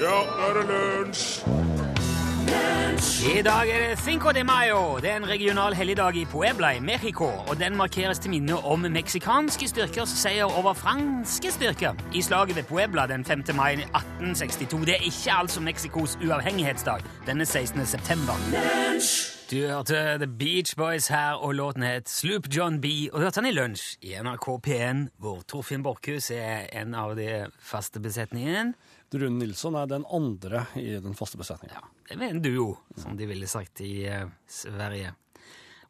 Ja, nå er det lunsj! I dag er det Cinco de Mayo. Det er en regional helligdag i Puebla i Mexico. og Den markeres til minne om meksikanske styrkers seier over franske styrker i slaget ved Puebla den 5. mai 1862. Det er ikke altså Mexicos uavhengighetsdag denne 16. september. Du hørte The Beach Boys her, og låten het Sloop John B. Og du hørte han i lunsj i NRK P1, hvor Torfinn Borchhus er en av de faste besetningene. Rune Nilsson er den andre i den faste besetningen. Ja, det er en duo, som de ville sagt i uh, Sverige.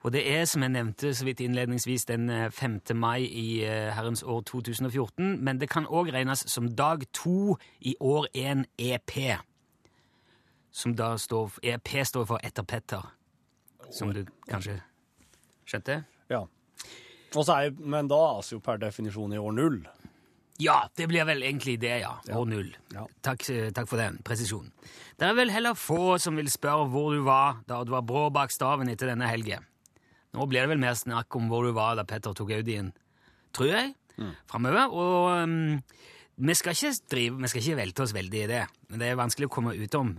Og det er, som jeg nevnte så vidt innledningsvis, den eh, 5. mai i uh, herrens år 2014, men det kan òg regnes som dag to i år 1 EP. Som da står EP står for Etter Petter, som du kanskje skjønte? Ja. Er, men da er vi jo per definisjon i år null. Ja, det blir vel egentlig det, ja. År null. Takk, eh, takk for den presisjonen. Det er vel heller få som vil spørre hvor du var da du var brå bak staven etter denne helgen. Nå blir det vel mer snakk om hvor du var da Petter tok Audien, tror jeg, framover. Og um, vi skal ikke drive, vi skal ikke velte oss veldig i det, men det er vanskelig å komme utom.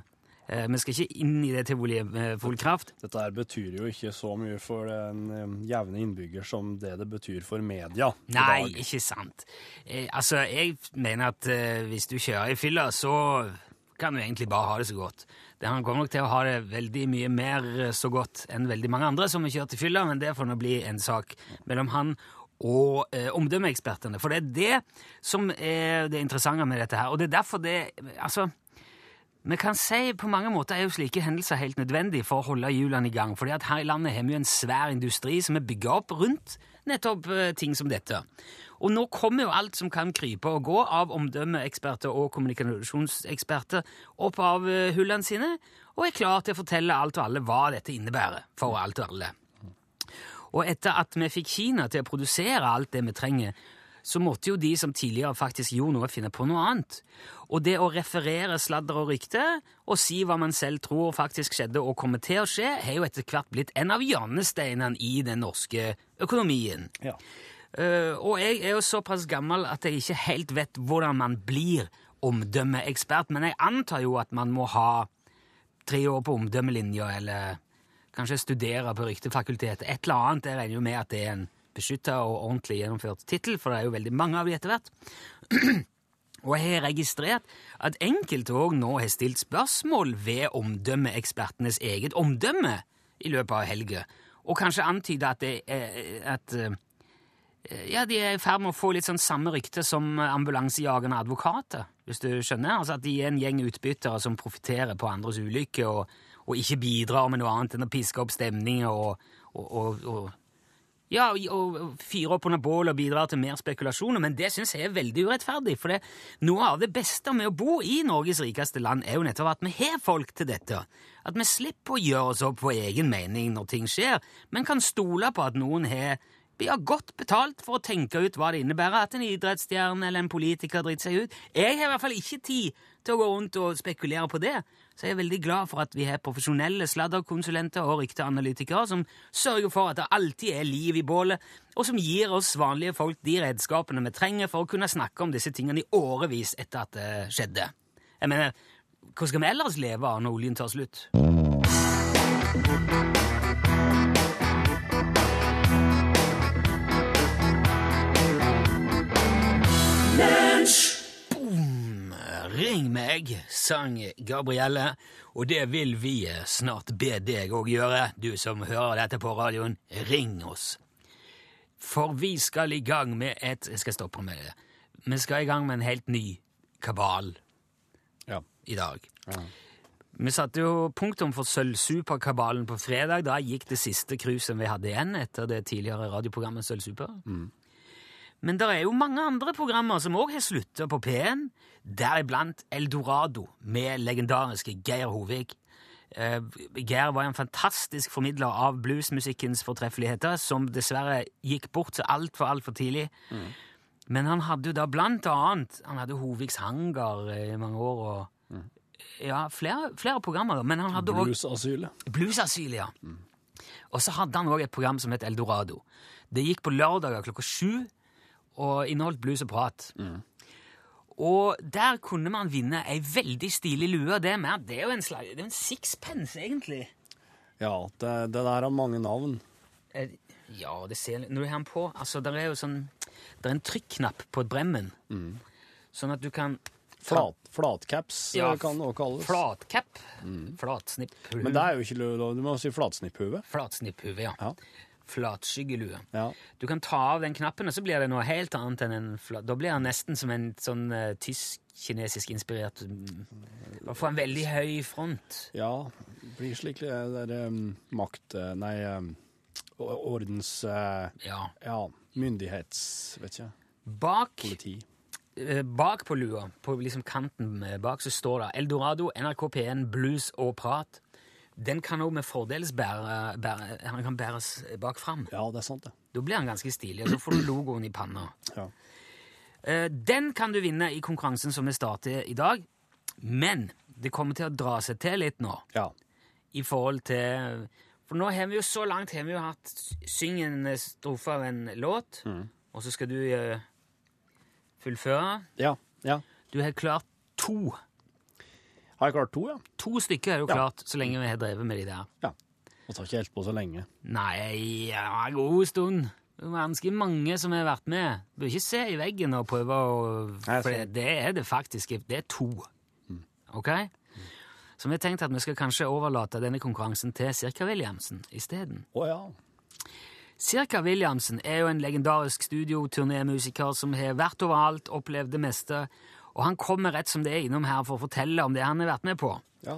Eh, vi skal ikke inn i det tivoliet med full kraft. Dette her betyr jo ikke så mye for den eh, jevne innbygger som det det betyr for media. Nei, ikke sant. Eh, altså, jeg mener at eh, hvis du kjører i fylla, så kan du egentlig bare ha det så godt. Han kommer nok til å ha det veldig mye mer eh, så godt enn veldig mange andre som har kjørt i fylla, men det får nå bli en sak mellom han og eh, omdømmeekspertene. For det er det som er det interessante med dette her. Og det er derfor det Altså, vi kan si på mange måter er jo slike hendelser helt nødvendige for å holde hjulene i gang. fordi at her i landet har vi jo en svær industri som er bygga opp rundt nettopp eh, ting som dette. Og nå kommer jo alt som kan krype og gå av omdømmeeksperter og kommunikasjonseksperter opp av eh, hullene sine, og er klar til å fortelle alt og alle hva dette innebærer for alt og alle. Og etter at vi fikk Kina til å produsere alt det vi trenger, så måtte jo de som tidligere faktisk gjorde noe, finne på noe annet. Og det å referere sladder og rykter, og si hva man selv tror faktisk skjedde og kommer til å skje, har jo etter hvert blitt en av hjørnesteinene i den norske økonomien. Ja. Uh, og jeg er jo såpass gammel at jeg ikke helt vet hvordan man blir omdømmeekspert, men jeg antar jo at man må ha tre år på omdømmelinja, eller kanskje studere på ryktefakultetet. Et eller annet. Jeg regner jo med at det er en beskytta og ordentlig gjennomført tittel, for det er jo veldig mange av de etter hvert. Og jeg har registrert at enkelte òg nå har stilt spørsmål ved omdømmeekspertenes eget omdømme i løpet av helga, og kanskje antyda at, at eh, ja, de er i ferd med å få litt sånn samme rykte som ambulansejagende advokater, hvis du skjønner? Altså at de er en gjeng utbyttere som profitterer på andres ulykker og, og ikke bidrar med noe annet enn å piske opp stemninger og, og, og ja, og, fyre opp under bål og bidra til mer spekulasjoner, men det syns jeg er veldig urettferdig. For det, noe av det beste med å bo i Norges rikeste land er jo nettopp at vi har folk til dette. At vi slipper å gjøre oss opp på egen mening når ting skjer, men kan stole på at noen har ja, godt betalt for å tenke ut hva det innebærer at en idrettsstjerne eller en politiker driter seg ut. Jeg har i hvert fall ikke tid til å gå rundt og spekulere på det, så jeg er veldig glad for at vi har profesjonelle sladderkonsulenter og rykteanalytikere som sørger for at det alltid er liv i bålet, og som gir oss vanlige folk de redskapene vi trenger for å kunne snakke om disse tingene i årevis etter at det skjedde. Jeg mener, hva skal vi ellers leve av når oljen tar slutt? Boom! Ring meg, sang Gabrielle, og det vil vi snart be deg òg gjøre, du som hører dette på radioen. Ring oss. For vi skal i gang med et Jeg skal stoppe med det. Vi skal i gang med en helt ny kabal Ja. i dag. Vi satte jo punktum for Sølvsuperkabalen på fredag. Da gikk det siste cruiset vi hadde igjen etter det tidligere radioprogrammet Sølvsuper. Men det er jo mange andre programmer som òg har slutta på P1, deriblant Eldorado med legendariske Geir Hovig. Eh, Geir var en fantastisk formidler av bluesmusikkens fortreffeligheter, som dessverre gikk bort så altfor, altfor tidlig. Men han hadde jo da blant annet Han hadde Hovigs Hangar i mange år og Ja, flere, flere programmer. Men han hadde òg Bluesasylet. Bluesasyl, ja. Og så hadde han òg et program som het Eldorado. Det gikk på lørdager klokka sju og inneholdt blues og prat. Og der kunne man vinne ei veldig stilig lue. Det med, det er jo en, slag, det er en sixpence, egentlig. Ja, det, det der har mange navn. Eh, Ja, det ser Når du har den på Altså, Det er jo sånn Det er en trykknapp på bremmen, bremmen. Sånn at du kan Flat, flatcaps Ja, eh, kan det også kalles. Flatcap. Flatsnipphue. Men det er jo ikke lov, du må si flatsnipphue. Flatsnipphue, ja. Ja. Flatskyggelue. Ja. Du kan ta av den knappen, og så blir det noe helt annet enn en flat... Da blir den nesten som en sånn uh, tysk-kinesisk inspirert Bare Og får en veldig høy front. ja, det blir slik det der um, makt... eh, Nei, um, ordens... uh, Ja. ja, myndighets... Vet ikke. Bak, Politi. eh, bak på lua, på liksom kanten eh, bak, så står det Eldorado, NRK P1, Blues og Prat. Den kan òg med fordels bære, bære, han kan bæres bak fram. Ja, det er sant, det. Da blir han ganske stilig, og så får du logoen i panna. Ja. Eh, Den kan du vinne i konkurransen som vi starter i dag, men det kommer til å dra seg til litt nå ja. i forhold til For nå har vi jo så langt har vi jo hatt Syng en strofe av en låt, og så skal du eh, fullføre. Ja. ja. Du har klart to. Har jeg klart to, ja? To stykker er Ja. klart så lenge vi har drevet med de der. Ja. Og tar ikke helt på så lenge. Nei, ja, en god stund. Det er ganske mange som har vært med. Du bør ikke se i veggen og prøve å For det, det er det faktisk. Det er to. OK? Så vi har tenkt at vi skal kanskje overlate denne konkurransen til Cirka Williamsen isteden. Å ja. Cirka Williamsen er jo en legendarisk studioturnémusiker som har vært overalt, opplevd det meste, og han kommer rett som det er innom her for å fortelle om det han har vært med på. Ja.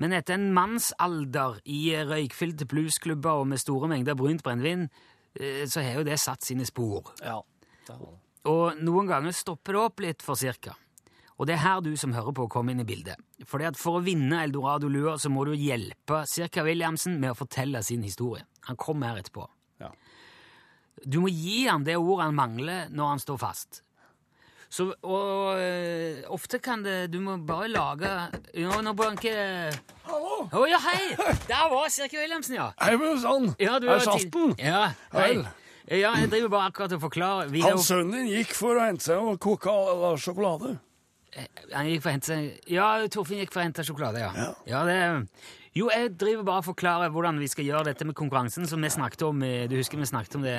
Men etter en mannsalder i røykfylte bluesklubber og med store mengder brunt brennevin, eh, så har jo det satt sine spor. ja. Det har det. Og noen ganger stopper det opp litt for cirka. Og det er her du som hører på, kommer inn i bildet. Fordi at For å vinne Eldorado-lua så må du hjelpe Cirka Williamsen med å fortelle sin historie. Han kommer her etterpå. Ja. Du må gi han det ordet han mangler når han står fast. Så, og øh, ofte kan det Du må bare lage Nå, Nå banker Hallo! Å ja, hei! Der var Sirke Williamsen, ja. Hei, sånn. ja du er Salten. Ja, hei. Ja, jeg driver bare akkurat og forklarer. Vi Hans sønnen din gikk for å hente seg og koke sjokolade. Han gikk for å hente seg Ja, Torfinn gikk for å hente sjokolade, ja. Ja. det Jo, jeg driver bare og forklarer hvordan vi skal gjøre dette med konkurransen som vi snakket om Du husker vi snakket om det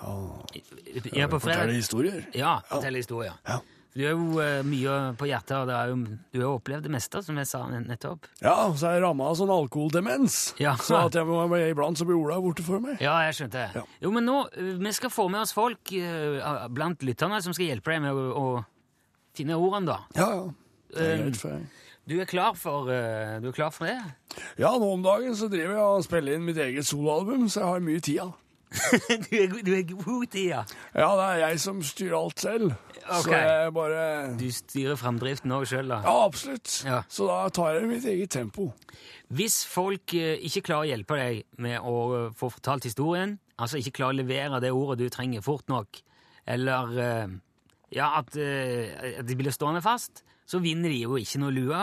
Ja, på fredag? Fortelle historier. Ja, fortelle historier. Ja. Du har jo uh, mye på hjertet, og det er jo, du har opplevd det meste, som jeg sa nettopp. Ja, så er jeg ramma av sånn alkoholdemens. Ja. Så at jeg iblant så blir Ola borte for meg. Ja, jeg skjønte. Ja. Jo, men nå, eh, vi skal få med oss folk uh, blant lytterne som skal hjelpe deg med å, å finne ordene, da. Ja, ja. Det er deg. Du er klar for, eh, du er klar for det? Ja, nå om dagen så driver jeg og spiller inn mitt eget soloalbum, så jeg har mye tid. Ja. du, er, du er god til ja. ja, det er jeg som styrer alt selv. Okay. Så jeg bare Du styrer framdriften òg sjøl, da. Ja, absolutt. Ja. Så da tar jeg mitt eget tempo. Hvis folk eh, ikke klarer å hjelpe deg med å eh, få fortalt historien, altså ikke klarer å levere det ordet du trenger fort nok, eller eh, ja, at, at de blir stående fast, så vinner de jo ikke noe lue.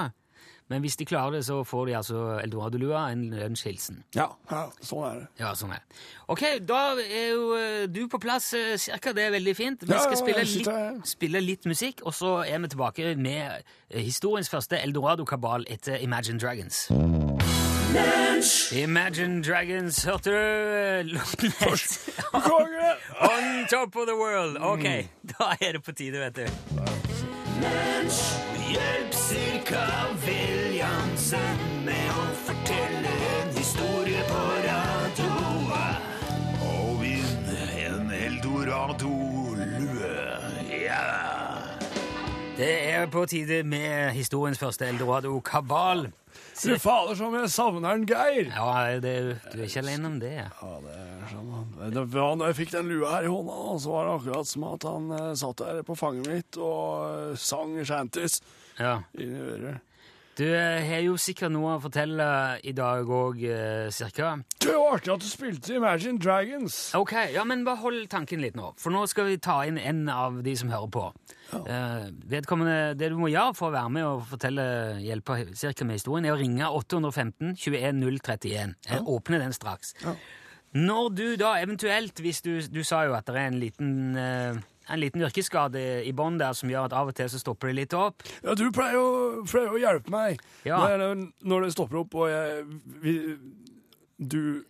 Men hvis de klarer det, så får de altså Eldorado-lua, en lunsjhilsen. Ja, ja, sånn er det. Ja, sånn er det. Ok, da er jo eh, du på plass eh, cirka. Det er veldig fint. Vi skal ja, spille litt, spille litt musikk, og så er vi tilbake med eh, historiens første Eldorado-kabal etter Imagine Dragons. Imagine Dragons, hørte du låten het? On top of the world. Ok, da er det på tide, vet du. Hjelp Cirka Williamsen med å fortelle en historie på radio. Og vinn en Eldorado-lue. Ja. Det er på tide med historiens første Eldorado-kabal. Fy fader, som jeg savner en Geir! Ja, det, du er ikke alene om det. Ja, det er sånn. Det var når jeg fikk den lua her i hånda, så var det akkurat som at han eh, satt der på fanget mitt og eh, sang shanties Ja. inni øret. Du eh, har jo sikkert noe å fortelle i dag òg, eh, cirka. Det var artig at du spilte Imagine Dragons. Ok, ja, men bare hold tanken litt nå, for nå skal vi ta inn en av de som hører på. Eh, vedkommende, det du må gjøre for å være med og fortelle hjelpe cirka med historien, er å ringe 815 21 031. Jeg åpner den straks. Når du da eventuelt, hvis du, du sa jo at det er en liten eh, en liten yrkesskade i bånn der som gjør at av og til så stopper det litt opp. Ja, du pleier å, pleier å hjelpe meg Ja. når, når det stopper opp, og jeg vi, Du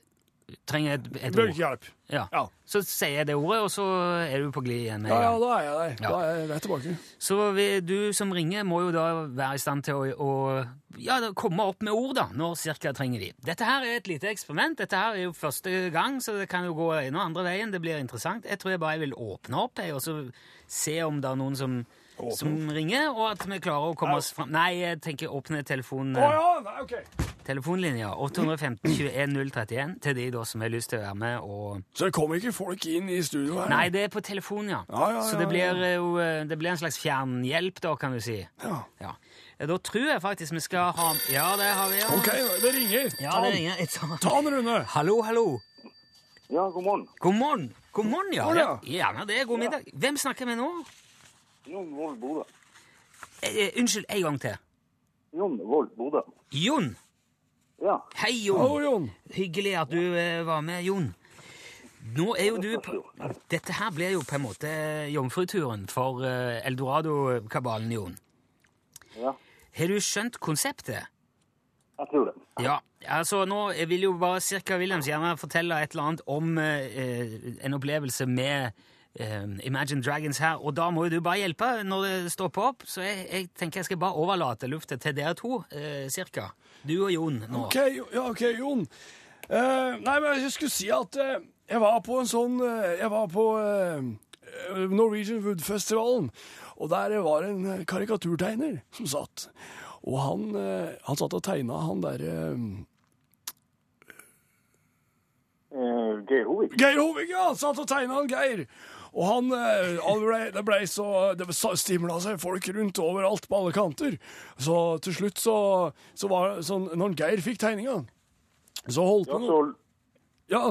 Trenger et, et ord. Hjelp. Ja. Ja. Så sier jeg det ordet, og så er du på glid igjen. med Ja, ja, da er jeg der. Ja. Da er jeg rett tilbake. Så vi, du som ringer, må jo da være i stand til å, å ja, komme opp med ord, da, når cirka trenger de. Dette her er et lite eksperiment. Dette her er jo første gang, så det kan jo gå ene og andre veien. Det blir interessant. Jeg tror jeg bare vil åpne opp, jeg, og så se om det er noen som, som ringer, og at vi klarer å komme oss fram. Nei, jeg tenker åpne telefonen. Oh, ja, nei, OK. Telefonlinja 815 21 031 til de da som har lyst til å være med og Så det kommer ikke folk inn i studio her? Nei, det er på telefon, ja. Ja, ja, Så det blir eh, jo eh, det blir en slags fjernhjelp, da, kan du si. Ja. Ja. Da tror jeg faktisk vi skal ha Ja, det har vi, ja. OK, det ringer. Ja, det ringer. Ta den, Rune. Hallo, hallo. Ja, god morgen. God morgen. God morgen, ja. Gjerne det. God middag. Hvem snakker vi nå? Jon Vold Bodø. Eh, eh, unnskyld, en gang til. Jon Vold Bodø. Jon. Ja. Hei, Jon. Hallo, Jon. Hyggelig at du eh, var med, Jon. Nå er jo du på Dette her blir jo på en måte jomfruturen for eh, Eldorado-kabalen, Jon. Ja, Har du skjønt konseptet? jeg tror det. Ja, altså nå vil jo bare Cirka Williams gjerne fortelle et eller annet om eh, en opplevelse med eh, Imagine Dragons her, og da må jo du bare hjelpe når det stopper opp, så jeg, jeg tenker jeg skal bare overlate luftet til dere to, eh, cirka. Du og Jon nå. OK, ja, ok, Jon. Eh, nei, men jeg skulle si at eh, jeg var på en sånn eh, Jeg var på eh, Norwegian Wood-festivalen, og der var en karikaturtegner som satt. Og han, eh, han satt og tegna han derre Eh, Geir Hovig. Geir Hovig, ja! Han satt og tegna han Geir. Og han, eh, han ble, det ble så Det stimla seg folk rundt overalt på alle kanter. Så til slutt så, så var det sånn Når Geir fikk tegninga, så holdt Ja, han så, Ja,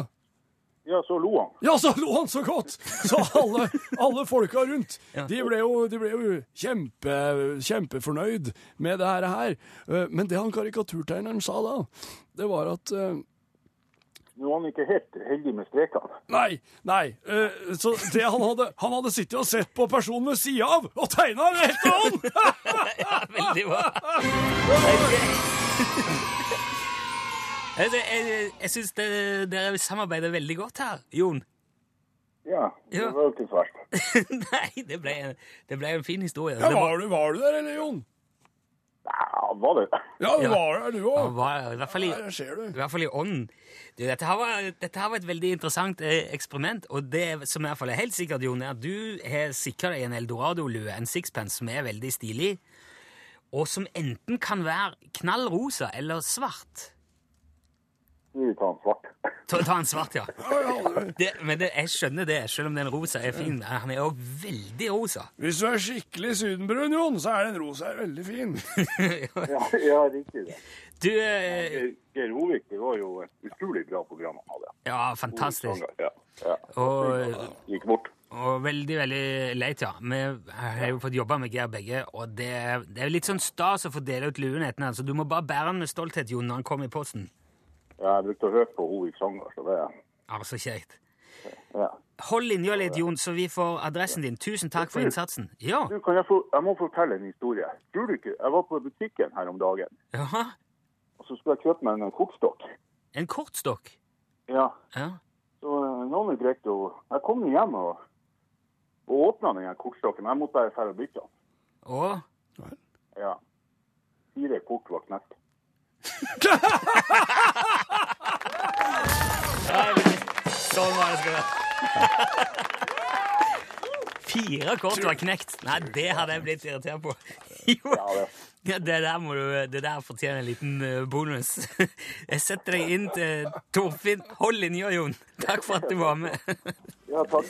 ja, så lo han. Ja, så lo han så godt! Så alle, alle folka rundt, de ble jo, de ble jo kjempe, kjempefornøyd med det her. her. Eh, Men det han karikaturtegneren sa da, det var at eh, Nå var han ikke helt heldig med strekene. Nei, nei. Uh, Så det han hadde Han hadde sittet og sett på personen ved sida av og tegna en og slett. Ja, veldig bra. Jeg, jeg, jeg syns dere samarbeider veldig godt her, Jon. Ja, det var jo ikke så. Nei, det ble, en, det ble en fin historie. Ja, var- var, du, var du der, eller, Jon? Ja, var det? Ja, du Ja. var det, du det òg. var i hvert fall i, Der ser du. i hvert fall i ånden. Du, dette, her var, dette her var et veldig interessant eh, eksperiment, og det som i hvert fall er helt sikkert, Jon, er at du har sikra deg en Eldorado-lue, en sixpence, som er veldig stilig, og som enten kan være knall rosa eller svart. Tar en svart. Ta, ta en svart, ja. Ja, ja, du. Det, men det, jeg skjønner det, selv om den rosa er fin. Han er jo veldig rosa. Hvis du er skikkelig sydenbrun, Jon, så er den rosa veldig fin. Ja, ja riktig det. Du, eh, Geir, Hovig, det var jo et utrolig bra program han hadde. ja, fantastisk. Ja, ja. Og, Gikk bort. og veldig, veldig leit, ja. Vi har jo fått jobba med Geir begge, og det, det er jo litt sånn stas å få dele ut luen etter den, så du må bare bære den med stolthet, Jon, når han kommer i posten. Ja, jeg brukte å høre på Hovigs sanger, så det Ja, så kjekt. ja. Hold linja litt, Jon, så vi får adressen din. Tusen takk for innsatsen. Ja. Du, kan jeg, få, jeg må fortelle en historie. Tror du ikke, Jeg var på butikken her om dagen, Ja. og så skulle jeg kjøpe meg en kortstokk. En kortstokk. Ja, Ja. så eh, noen greit å Jeg kom hjem og, og åpna den kortstokken, jeg måtte bare dra og bytte den. Å? Ja. Fire kort var knekt. Sånn var det skal være. Fire kort var knekt. Nei, det hadde jeg blitt irritert på. Jo. Ja, det. Der må du, det der fortjener en liten eh, bonus. Jeg setter deg inn til Torfinn. Hold linja, Jon. Takk for at du var med. Ja, takk.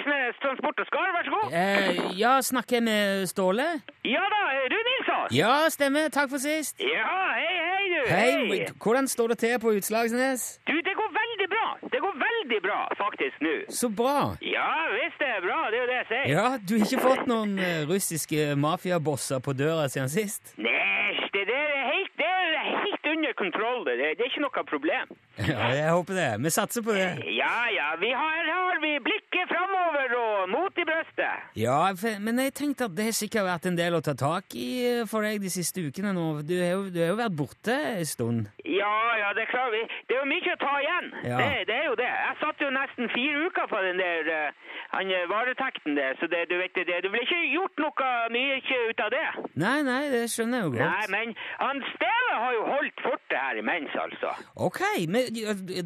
Utslagsnes Transport og Skar, vær så god. Eh, ja, snakker jeg med Ståle? Ja da, er du Nilsson? Ja, stemmer. Takk for sist. Ja, hei, hei, du. Hei, hvordan står det til på Utslagsnes? Du, det går veldig bra. Det går veldig bra, faktisk, nå. Så bra. Ja, visst det er bra, det er jo det jeg sier. Ja, du har ikke fått noen eh, russiske mafiabosser på døra siden sist? Nei, det der er helt, det er helt under kontroll. Det, det er ikke noe problem. Ja, jeg håper det. Vi satser på det. Ja, ja, vi har, har vi mot. Ja, men jeg tenkte at det har sikkert vært en del å ta tak i eh, for deg de siste ukene nå. Du har jo, du har jo vært borte en stund. Ja, ja, det er klart. vi- Det er jo mye å ta igjen. Ja. Det, det er jo det. Jeg satt jo nesten fire uker på den der eh, han, eh, varetekten der, så det, du vet det, det blir ikke gjort noe mye ut av det. Nei, nei, det skjønner jeg jo godt. Nei, men han Steve har jo holdt fortet her imens, altså. Ok, men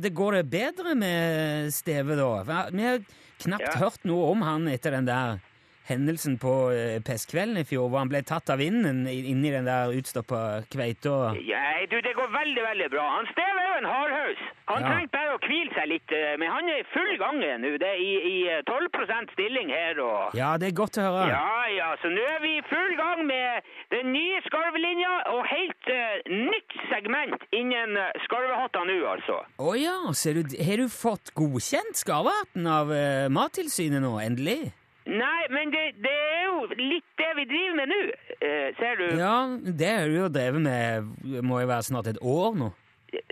det går det bedre med Steve da? Vi har knapt hørt noe om han etter den der hendelsen på eh, pestkvelden i fjor, hvor han ble tatt av vinden inni den der utstoppa kveita. Ja, du, det går veldig, veldig bra. Han Steve er jo en hardhaus. Han Ja. trengte bare å hvile seg litt, eh, men han er i full gang nå. Det er i, i eh, 12% stilling her og Ja, det er godt å høre. Ja, ja, så nå er vi i full gang med den nye skarvelinja og helt uh, nytt segment innen skarvehatter nå, altså. Å ja, ser du, har du fått godkjent skarvehatten av uh, Mattilsynet nå, endelig? Nei, men det, det er jo litt det vi driver med nå, eh, ser du. Ja, det har du jo drevet med, må jo være snart et år nå.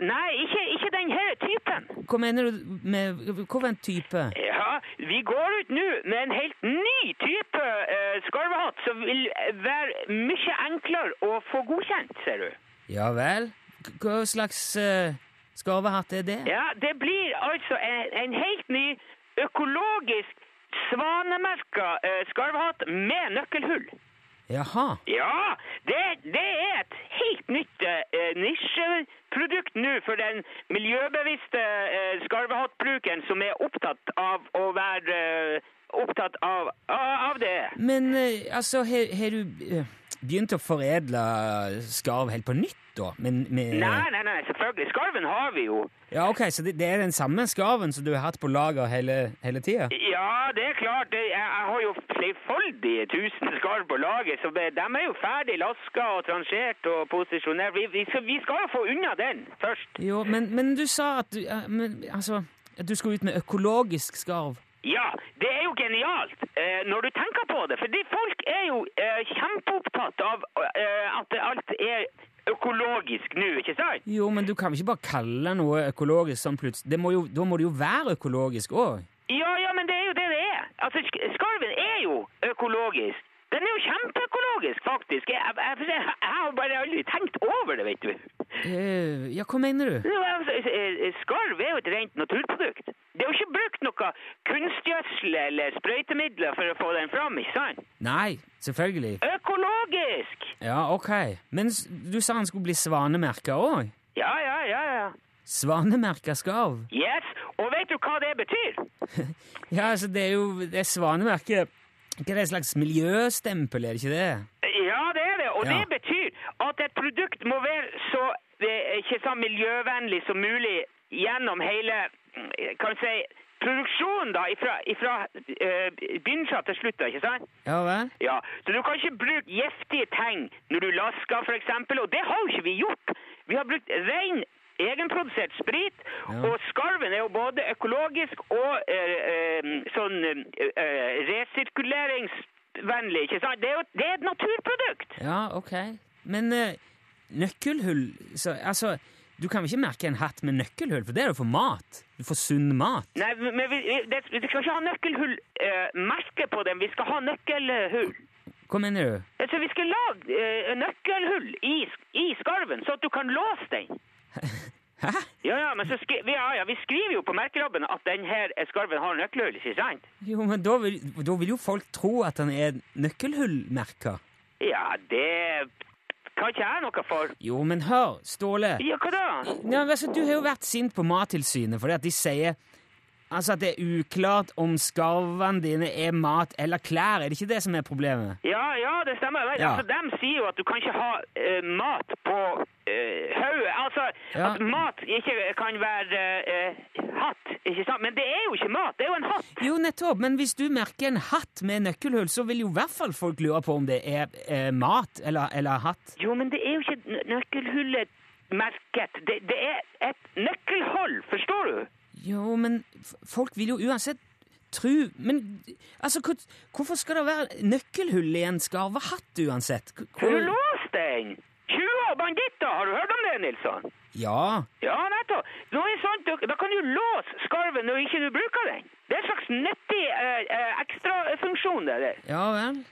Nei, ikke, ikke den her typen. Hva mener du med, hva en type? Ja, vi går ut nå med en helt ny type eh, skarvehatt som vil være mye enklere å få godkjent, ser du. Ja vel? Hva slags uh, skarvehatt er det? Ja, det blir altså en, en helt ny økologisk svanemerka eh, skarvhatt med nøkkelhull. Jaha. Ja, det, det er et helt nytt eh, nisjeprodukt nå for den miljøbevisste eh, skarvehattbrukeren som er opptatt av å være eh, opptatt av, av det. Men eh, altså, har, du begynt å foredle skarv helt på nytt, da? Men, med, Nei, nei, nei, selvfølgelig. Skarven har vi jo. Ja, ok, Så det, det er den samme skarven som du har hatt på lager hele, hele tida? Ja, det er klart. Jeg, jeg har jo flerfoldige tusen skarv på lager, så de er jo ferdig laska og transjert og posisjonert. Vi, vi, vi skal jo få unna den først. Jo, men, men du sa at du, eh, men, altså, at du skulle ut med økologisk skarv. Ja, det er jo genialt eh, når du tenker på det. Fordi folk er jo eh, kjempeopptatt av eh, at alt er økologisk nå, ikke sant? Jo, men du kan jo ikke bare kalle noe økologisk sånn plutselig? Må jo, da må det jo være økologisk òg? Ja, ja, men det er jo det det er. Altså, sk- Skarven er jo økologisk. Den er jo kjempeøkologisk, faktisk. Jeg, jeg, jeg, jeg har bare aldri tenkt over det, vet du. Uh, ja, hva mener du? Skarv er jo et rent naturprodukt. Det er jo ikke brukt noe kunstgjødsel eller sprøytemidler for å få den fram, ikke sant? Nei, selvfølgelig. Økologisk! Ja, ok. Men du sa han skulle bli svanemerka òg? Ja, ja, ja, ja. Svanemerka skarv? Yes, og vet du hva det betyr? Ja, altså, det er jo det svanemerket Hva er et slags miljøstempel, er det ikke det? Ja, det er det, og Ja. det betyr at et produkt må være så så miljøvennlig som mulig gjennom hele eh, kan vi si, produksjonen da, ifra, ifra øh, begynnelsen til slutt, ikke sant? Ja hva? Ja, så du kan ikke bruke giftige ting når du lasker, eksempel, og det har jo ikke vi gjort. Vi har brukt ren egenprodusert sprit, Ja. og skarven er jo både økologisk og eh, eh, sånn eh, resirkuleringsvennlig, ikke sant? Det er jo det er et naturprodukt. Ja, ok. Men eh, nøkkelhull så, Altså, du kan vel ikke merke en hatt med nøkkelhull, for det er jo for mat. Du får sunn mat. Nei, men vi, det, vi skal ikke ha nøkkelhull eh, på dem, vi skal ha nøkkelhull. Hva mener du? Altså, vi skal lage eh, nøkkelhull i, i skarven, så at du kan låse den. Hæ? Ja, ja, men så skri vi, ja, ja, vi skriver jo på merkelabben at denne skarven har nøkkelhull, ikke sant? Jo, men da vil, da vil jo folk tro at den er nøkkelhullmerka. Ja, det kan ikke jeg noe for. Jo, men hør, Ståle. Ja, hva da? Ja, altså, du har jo vært sint på Mattilsynet fordi at de sier altså, at det er uklart om skarvene dine er mat eller klær. Er det ikke det som er problemet? Ja, ja, det stemmer. Ja. Altså, de sier jo at du kan ikke ha uh, mat på uh, hodet. Altså, Ja. at mat ikke kan være uh, hatt, ikke sant? Men det er jo ikke mat, det er jo en hatt. Jo, nettopp, men hvis du merker en hatt med nøkkelhull, så vil jo i hvert fall folk lure på om det er uh, mat eller, eller hatt. Jo, men det er jo ikke nø- nøkkelhullet merket. Det, det er et nøkkelhold, forstår du? Jo, men folk vil jo uansett tru Men altså, hvor, hvorfor skal det være nøkkelhull i en skarvehatt uansett? Hvor, du låst den! 20 banditter, banditt. Har du hørt om det, Nilsson? Ja. Ja, nettopp. Da, da kan du låse skarven når ikke du bruker den. Det er en slags nyttig eh, eh, ekstrafunksjon, det der. Ja vel.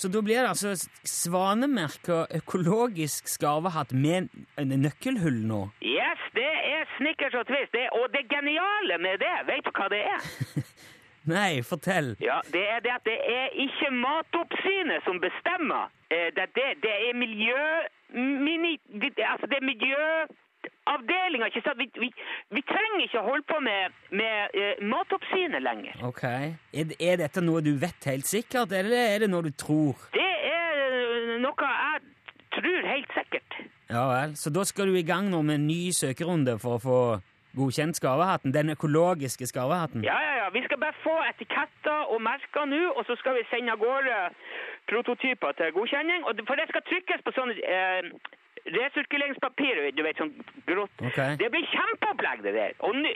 Så da blir det altså svanemerka økologisk skarvehatt med en nøkkelhull nå? Yes, det er snickers og twist. Det, og det geniale med det, vet du hva det er? Nei, fortell. Ja, det er det at det er ikke Matoppsynet som bestemmer. Eh, Det, det, det er miljø... Mini, det, altså det er ikke sant? Vi, vi, vi trenger ikke å holde på med, med uh, Matoppsynet lenger. Ok. Er, er dette noe du vet helt sikkert, eller er det noe du tror? Det er eh, noe jeg tror helt sikkert. Ja vel. Så da skal du i gang nå med en ny søkerunde for å få godkjent skarvehatten? Den økologiske skarvehatten? Ja, ja, ja. Vi skal bare få etiketter og merker nå, og så skal vi sende av gårde prototyper til godkjenning. For det skal trykkes på sånn eh, resirkuleringspapir, du vet, sånn grått. Okay. Det blir kjempeopplegg, det der. Og nå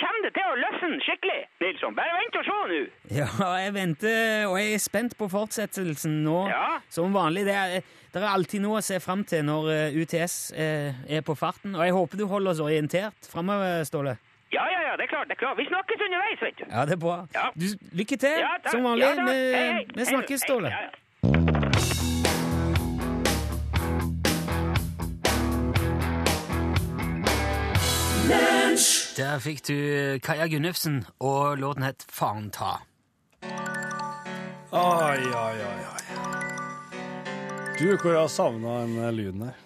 kommer det til å løsne skikkelig, Nilsson. Bare vent og se nå. Ja, jeg venter, og jeg er spent på fortsettelsen nå. Ja. Som vanlig. Det er, det er alltid noe å se fram til når eh, UTS eh, er på farten. Og jeg håper du holder oss orientert framover, Ståle. Ja, ja, ja, det er klart, det er klart. Vi snakkes underveis, vet du. Ja, det er bra. Ja. Du, lykke til, Ja, som vanlig. Ja, vi, Hei, hei. vi snakkes, Hei, Ståle. Ja, ja. Der fikk du Kaja Gunnufsen, og låten het Faen ta. Ai, ai, ai, ai. Du, hvor har savna den eh, lyden der?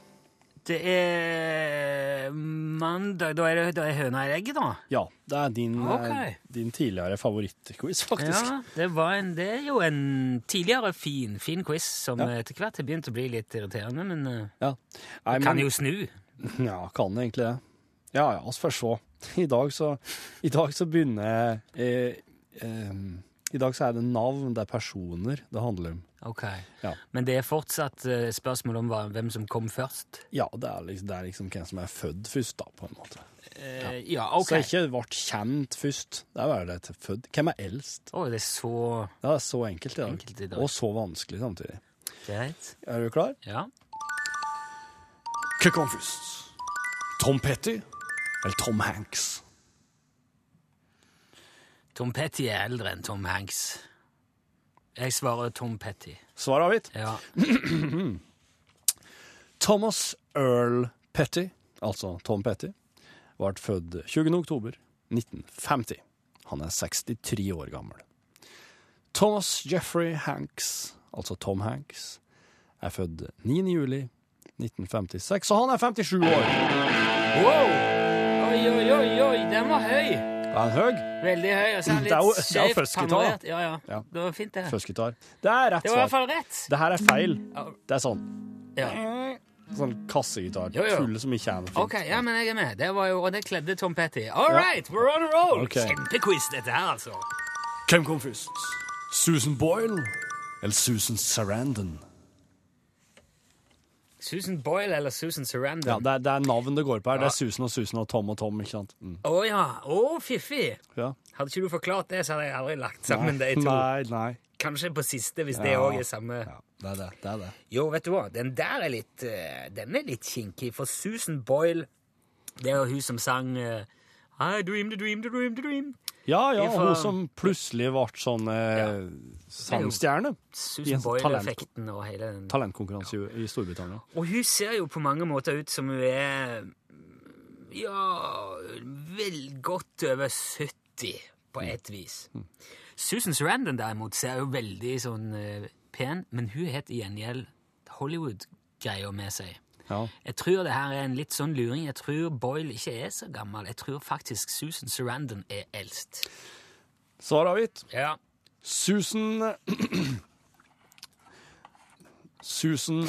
Det er mandag Da er det da er høna i egget, da. Ja, det er din, okay. Din tidligere favorittquiz, faktisk. Ja, det, var en, det er jo en tidligere fin, fin quiz som Ja. etter hvert har begynt å bli litt irriterende, men uh, Ja. Nei, kan men- jo snu. Ja, kan egentlig det. Ja, ja, vi får se. I dag så, i dag så begynner eh, eh, I dag så er det navn, det er personer det handler om. Ok. Ja. Men det er fortsatt eh, spørsmål om hva, hvem som kom først? Ja, det er, liksom, det er liksom hvem som er født først, da, på en måte. Eh, ja, ok. Så ikke ble kjent først. Det er bare det født. Hvem er eldst? Å, det er så Det er så enkelt i dag. Enkelt i dag. Og så vanskelig samtidig. greit. Er du klar? Ja. Hva kom først? Tom Petty eller Tom Hanks? Tom Petty er eldre enn Tom Hanks. Jeg svarer Tom Petty. Svar avgitt. Ja. Thomas Earl Petty, altså Tom Petty, ble født 20. oktober 1950. Han er 63 år gammel. Thomas Jeffrey Hanks, altså Tom Hanks, er født 9. juli 1956, så han er 57 år. Wow! Oi, oi, oi, oi, den var høy! Var den høy? Veldig høy. og så er den Det er jo- litt skjevt førstegitar, Ja, ja, Ja. Det var fint, det. Førstgitar. Det er rett Det var i hvert fall rett. Det her er feil. Det er sånn, Ja. sånn kassegitar. Jo, jo. Full som ikke er noe fint. Ok, ja, men jeg er med. Det var jo, og det kledde Tom Petty. All right, we're on a roll! Okay. Kjempequiz, dette her, altså. Hvem kom først? Susan Boyle eller Susan Sarandon? Susan Boyle eller Susan Sarandon? Ja, det er, det er navn det går på her. Det er Susan og Susan og Tom og Tom, ikke sant? Mm. Å ja. Å, fiffig! Ja. Hadde ikke du forklart det, så hadde jeg aldri lagt sammen de to. Nei, nei. Kanskje på siste, hvis det Ja. òg er samme. Ja, det er det. det er det. Jo, vet du hva, den der er litt eh, Den er litt kinkig, for Susan Boyle Det er hun som sang eh, I dreamed a dream, the dream, the dream. Ja, ja, Ifra- hun som plutselig ble sånn eh, sangstjerne. Susan Boyle-effekten og hele den. Talentkonkurranse i, i Storbritannia. Og hun ser jo på mange måter ut som hun er Ja Vel godt over 70, på et vis. Susan Sarandon derimot ser jo veldig sånn eh, pen, men hun har i gjengjeld Hollywood-greia med seg. Ja. Jeg tror det her er en litt sånn luring. Jeg tror Boyle ikke er så gammel. Jeg tror faktisk Susan Sarandon er eldst. Svar avgitt. Ja. Susan Susan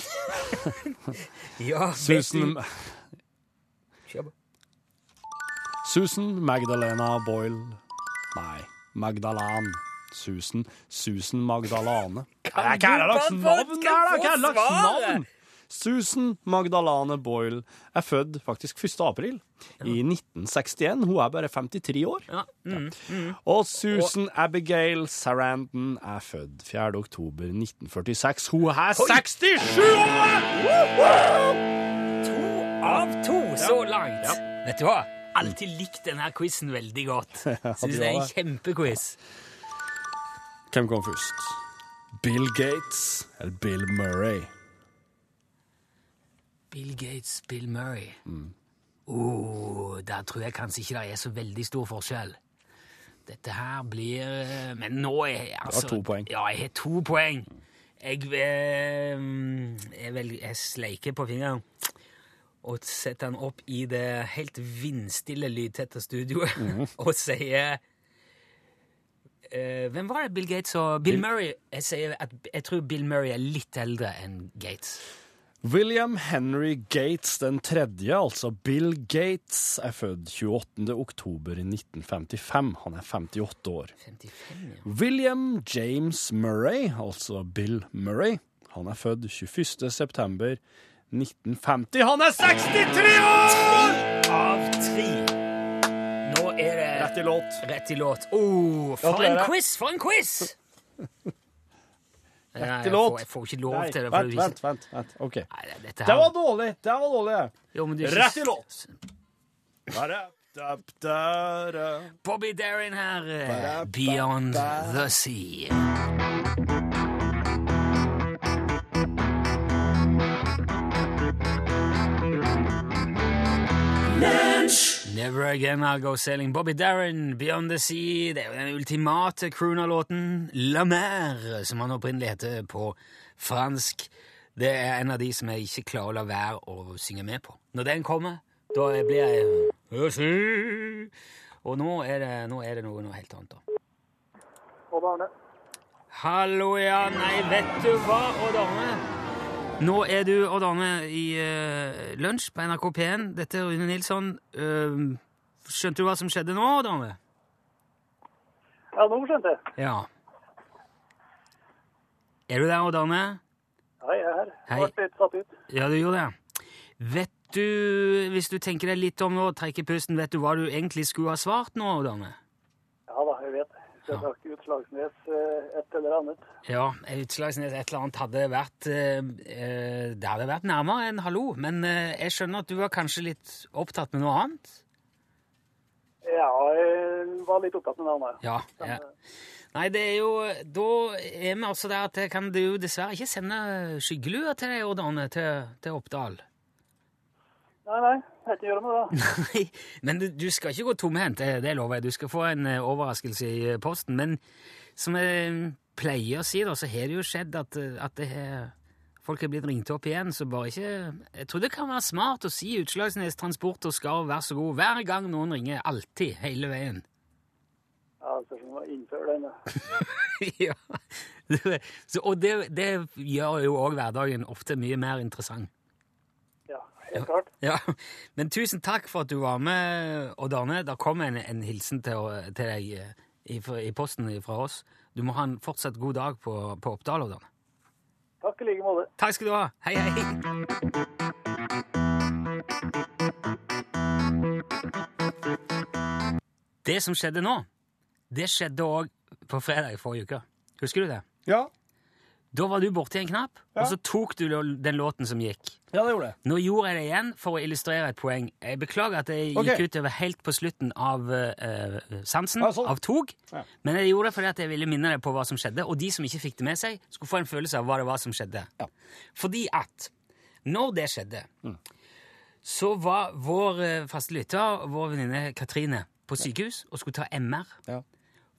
ja Susan Susan Magdalena Boyle Nei, Magdalan. Susan Susan Magdalane. Hva er det slags navn Susan Magdalane Boyle er født faktisk 1. april i 1961. Hun er bare 53 år. Ja. Mm. Og Susan Abigail Sarandon er født 4. oktober 1946. Hun er 67 år! To av to så langt. Vet du hva? Alltid likt denne quizen veldig godt. Syns det er en kjempequiz. Hvem kom først? Bill Gates eller Bill Murray? Bill Gates, Bill Murray. Oh, der tror jeg kanskje ikke det er så veldig stor forskjell. Dette her blir eh, Men nå er jeg altså to poeng. Ja, jeg har to poeng. Jeg, eh, jeg, vel, jeg sleiker på fingeren og setter den opp i det helt vindstille, lydtette studioet Mhm. og sier eh, Hvem var det Bill Gates og Bill Murray? Jeg sier at jeg tror Bill Murray er litt eldre enn Gates. William Henry Gates den tredje, altså Bill Gates, er født 28. oktober i 1955. Han er 58 år. 55, ja. William James Murray, altså Bill Murray, han er født 21. september 1950. Han er 63 år! Av tre. Nå er det Rett i låt. Rett i låt. Oh, for en quiz! For en quiz! Jeg, låt. får, jeg får ikke lov Nei, til det. vent, vent, vent, vent. OK. Nei, dette Det var dårlig. Det var dårlig. Jo, Rett i låt. Bobby Darin her. eh. Beyond the Sea. Never Again I'll Go Sailing. Bobby Darin, Beyond the Sea. Det er jo den ultimate crooner-låten La Mer, som han opprinnelig heter på fransk. Det er en av de som jeg ikke klarer å la være å synge med på. Når den kommer, da blir jeg «Jeg. Og nå er det, nå er det noe, noe helt annet, da. Odd Arne. Hallo, ja. Nei, vet du hva, Odd Arne? Nå er du, Odd Arne, i uh, lunsj på NRK P1. Dette er Rune Nilsson. Uh, skjønte du hva som skjedde nå, Odd Arne? Ja, nå skjønte jeg. Ja. Er du der, Odd Arne? Hei, jeg er her. Hei. Ble litt satt ut. Ja, du gjorde det. Vet du, hvis du tenker deg litt om nå, trekker pusten, vet du hva du egentlig skulle ha svart nå, Odd Arne? Ja da, jeg vet. Skal jeg takke Utslagsnes eh, et eller annet. Ja, Utslagsnes et eller annet hadde vært eh, eh, Det hadde vært nærmere enn hallo, men jeg skjønner at du var kanskje litt opptatt med noe annet? Ja, jeg var litt opptatt med noe annet. Ja. ja. Nei, det er jo Da er vi altså der at jeg kan du dessverre ikke sende skyggelua til deg, Odd Arne, til, til Oppdal. Nei, nei, jeg gjør med det. Nei, men du, du skal ikke gå tomhendt, det, det lover jeg. Du skal få en eh, overraskelse i eh, posten. Men som jeg pleier å si, da, så har det jo skjedd at, eh, at det har Folk har blitt ringt opp igjen, så bare ikke Jeg tror det kan være smart å si Utslagsnes Transport og Skarv, vær så god, hver gang noen ringer. Alltid. Hele veien. Ja, det spørs om innføre innfører den. ja. Så, og det, det gjør jo òg hverdagen ofte mye mer interessant. Ja, helt klart. Ja, Men tusen takk for at du var med, Odd Arne. Det kom en, en hilsen til, til deg eh, i, i posten fra oss. Du må ha en fortsatt god dag på, på Oppdal, Odd Arne. Takk i like måte. Takk skal du ha. Hei, hei. Det som skjedde nå, det skjedde òg på fredag i forrige uke. Husker du det? Ja. Da var du borti en knapp, Ja. og så tok du den låten som gikk. ja, det gjorde jeg. Nå gjorde jeg det igjen for å illustrere et poeng. Jeg beklager at jeg okay. gikk utover helt på slutten av uh, sansen, Ja, sånn. av tog. Ja. Men jeg gjorde det fordi at jeg ville minne deg på hva som skjedde, og de som ikke fikk det med seg, skulle få en følelse av hva det var som skjedde. Ja. Fordi at når det skjedde, Mm. så var vår eh, faste lytter, vår venninne Katrine, på sykehus og skulle ta MR. Ja.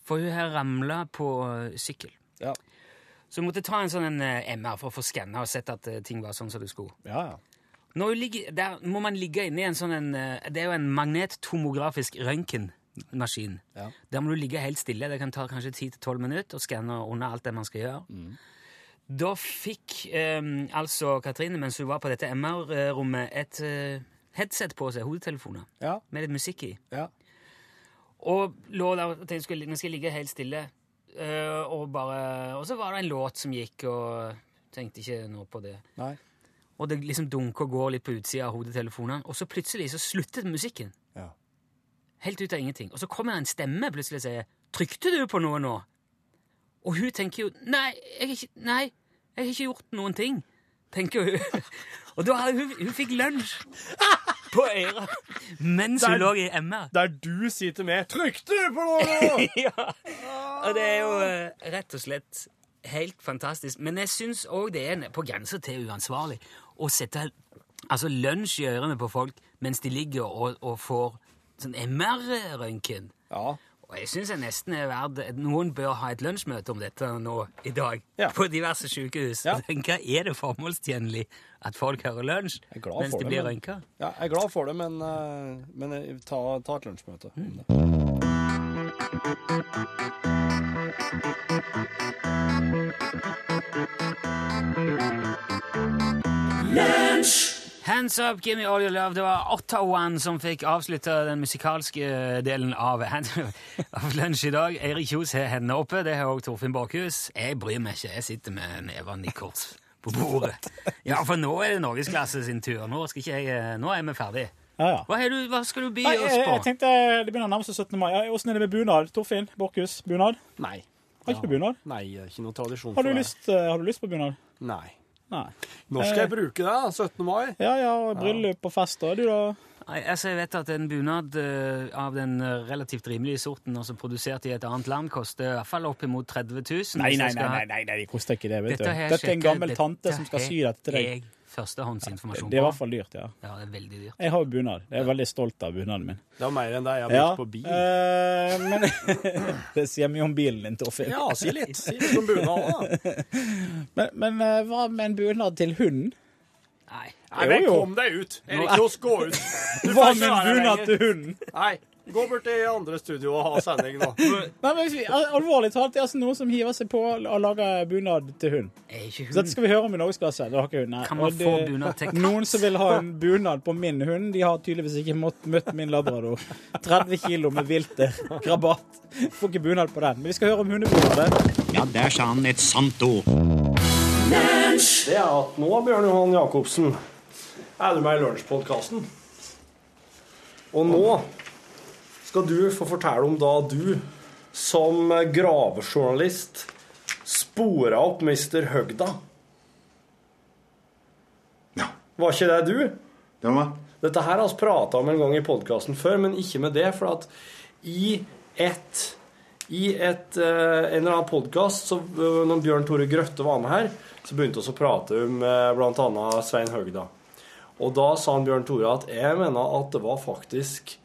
For hun har ramla på sykkel. Ja. Så du måtte ta en sånn en, eh, MR for å få skanna og sett at eh, ting var sånn som det skulle. Ja, ja. Ligger, der må man ligge inne i en sånn en, eh, Det er jo en magnettomografisk røntgenmaskin. Ja. Der må du ligge helt stille. Det kan ta kanskje 10-12 minutter å skanne under alt det man skal gjøre. Mm. Da fikk eh, altså Katrine, mens hun var på dette MR-rommet, et eh, headset på seg, hodetelefoner, Ja. med litt musikk i. ja. Og lå der og tenkte nå skal jeg ligge helt stille. Eh, og, bare, og så var det en låt som gikk, og tenkte ikke noe på det. Nei. Og det liksom dunker og går litt på utsida av hodetelefonene. Og så plutselig så sluttet musikken. Ja. Helt ut av ingenting. Og så kommer en stemme plutselig og sier 'Trykte du på noe nå?' Og hun tenker jo 'Nei, jeg har ikke, nei, jeg har ikke gjort noen ting', tenker hun. Og da hun, hun fikk lunsj på øret mens hun lå i MR. Der du sier til meg 'Trykk du på noe ja. Og det er jo eh, rett og slett helt fantastisk. Men jeg syns òg det er på grensa til uansvarlig å sette altså lunsj i ørene på folk mens de ligger og, og får sånn MR-røntgen. Ja. Og jeg syns nesten er verdt Noen bør ha et lunsjmøte om dette nå i dag Ja. på diverse sykehus. Ja. Hva Er det formålstjenlig at folk hører lunsj Jeg glad mens de blir røntga? Ja, jeg er glad for det, men, eh, men ta, ta et lunsjmøte om det. Hands up, give me all your love. Det var Ottawan som fikk avslutta den musikalske delen av, av lunsj i dag. Eirik Kjos har hendene oppe. Det har òg Torfinn Bakhus. Jeg bryr meg ikke. Jeg sitter med nevene i kors på bordet. Ja, for nå er det norgesklasse sin tur. Nå, skal ikke jeg, eh, nå er vi ferdig. Ja, ja. Hva, du, hva skal du by Nei, oss på? jeg tenkte Det begynner å nærme seg 17. mai. Ja, Åssen er det med bunad? Torfinn Borchhus, bunad? Nei. Har ikke du bunad? Nei, ikke noe tradisjon Har du for det. lyst, eh, har du lyst på bunad? Nei. Nei. Når skal jeg bruke det? da? 17. mai? Ja ja, bryllup og fest, da. Du, da? Nei, altså jeg vet at en bunad eh, av den eh, relativt rimelige sorten, altså produsert i et annet land, koster i hvert fall oppimot 30 000. Nei, nei, nei, nei, nei, nei, det koster ikke det. vet. Dette, du. Dette er en gammel tante som skal sy dette til deg. jeg førstehåndsinformasjon Det er i hvert fall dyrt, ja. Ja, det er veldig dyrt. Jeg har jo bunad. Jeg er veldig stolt av bunaden min. Det var mer enn det jeg har Ja, på bil. Uh, men Det sier mye om bilen din, Torfinn. Ja, si litt. Si litt om bunad da. Men, men uh, hva med en bunad til hunden? Nei. Nei, men kom deg ut. Erik Kjos, gå ut. Hva med en bunad til hunden? Nei, gå bort til andre studio og ha sending nå. Nei, men Alvorlig talt, det er altså noen som hiver seg på og lager bunad til hund. Er ikke Så dette skal vi høre om i Norgesklasse. Det har ikke hun. Nei. Kan man det- få bunad til katt? Noen som vil ha en bunad på min hund, de har tydeligvis ikke mått, møtt min labrador. 30 kilo med vilter. Krabat. Får ikke bunad på den. Men vi skal høre om hundebunader. Ja, der sa han et sant ord. Det er at nå, Bjørn Johan Jacobsen, er du med i Lunsjpodkasten. Og nå skal du få fortelle om da du, som gravejournalist, spora opp Mr. Høgda. Ja, Var ikke det du? det var meg. Dette her har vi prata om en gang i podkasten før, men ikke med det. For at i et i et, eh, en eller annen podkast, når Bjørn Tore Grøtte var med her, så begynte vi å prate om uh, bl.a. Svein Høgda. Og da sa han Bjørn Tore at jeg mener at det var faktisk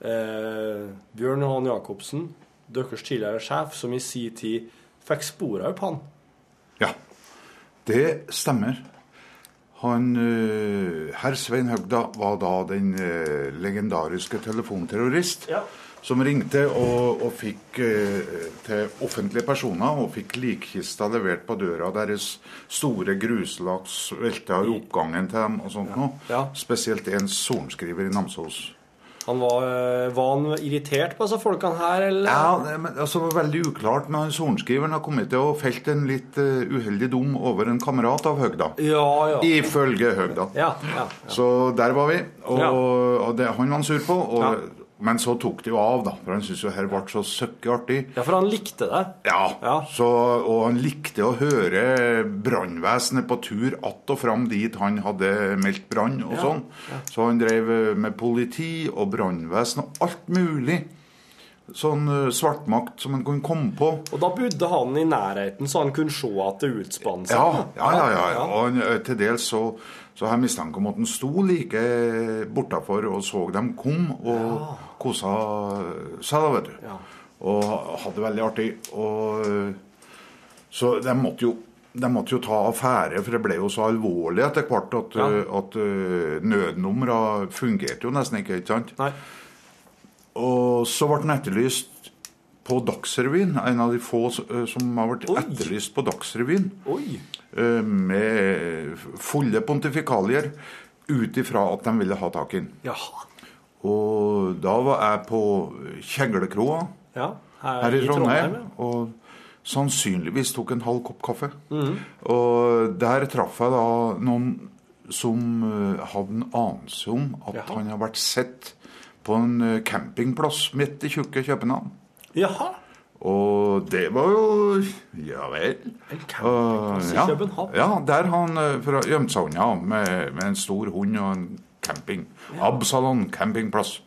eh, Bjørn Johan Jacobsen, deres tidligere sjef, som i sin tid fikk spora opp han. Ja, det stemmer. Han, eh, Herr Svein Høgda var da den eh, legendariske telefonterrorist Ja. som ringte og, og fikk eh, til offentlige personer og fikk likkista levert på døra deres. Store gruslaks velta i oppgangen til dem og sånt noe. Ja. Spesielt en sorenskriver i Namsos. Han var, eh, var han irritert på disse folkene her, eller? Ja, det, men, altså, det var veldig uklart, men sorenskriveren har kommet til å felt en litt eh, uheldig dom over en kamerat av Høgda. ja. ja. Ifølge Høgda. ja, ja. Så der var vi, og, og det, han var han sur på. Og, Ja. Men så tok det jo av, da, for han syntes jo her ble så søkkeartig. Ja, for han likte det. Ja, Ja. Så, og han likte å høre brannvesenet på tur att og fram dit han hadde meldt brann og sånn. Så han drev eh, med politi og brannvesen og alt mulig. Sånn eh, svartmakt som han kunne komme på. Og da bodde han i nærheten, så han kunne se at det utspant seg. Ja, ja, ja. ja, ja. Og han, eh, til dels så, så har jeg mistanke om at han sto like bortafor og så dem kom, og kosa seg, da, vet du. Ja. Og hadde det veldig artig. Og så de måtte jo de måtte jo ta affære, for det ble jo så alvorlig etter hvert at, Ja. eh, at eh, nødnumra fungerte jo nesten ikke. ikke sant? Nei. Og så ble den etterlyst på Dagsrevyen. En av de få eh, som har vært Oi. etterlyst på Dagsrevyen. Oi. eh, Med fulle pontifikalier ut ifra at de ville ha tak i den. Jaha. Og da var jeg på Kjeglekroa Ja. her i Trondheim. Og sannsynligvis tok en halv kopp kaffe. Og der traff jeg da noen som eh, hadde en anelse om at Jaha. han har vært sett på en eh, campingplass midt i tjukke København. Jaha. Og det var jo Ja vel. En campingplass i ja, København. Ja, der han eh, gjemte seg unna med, med en stor hund og en camping. Absalon campingplass.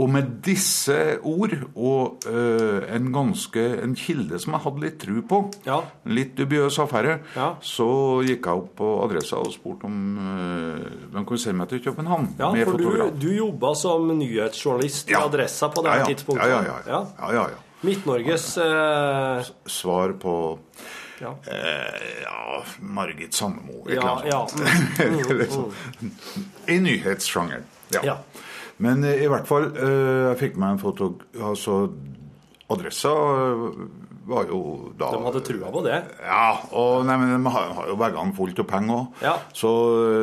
Og med disse ord og uh, en ganske en kilde som jeg hadde litt tru på, Ja. litt dubiøs affære, Ja. så gikk jeg opp på adressa og spurte om uh, de kunne sende meg til København Ja, med for du, fotograf. du jobba som nyhetsjournalist i Ja. Adressa på det tidspunktet. Ja, ja, ja. ja. ja, ja. Midt-Norges uh... Svar på Ja. eh, ja, Margit Sandemo. et Ja, eller annet ja. sånt. Eller sånn. I nyhetssjangeren. Ja. Men eh, i hvert fall, eh, jeg fikk meg en foto... Altså, adressa eh, var jo da De hadde trua på det. Ja, og nei, men de har, jo veggene fullt av penger òg. Ja. Så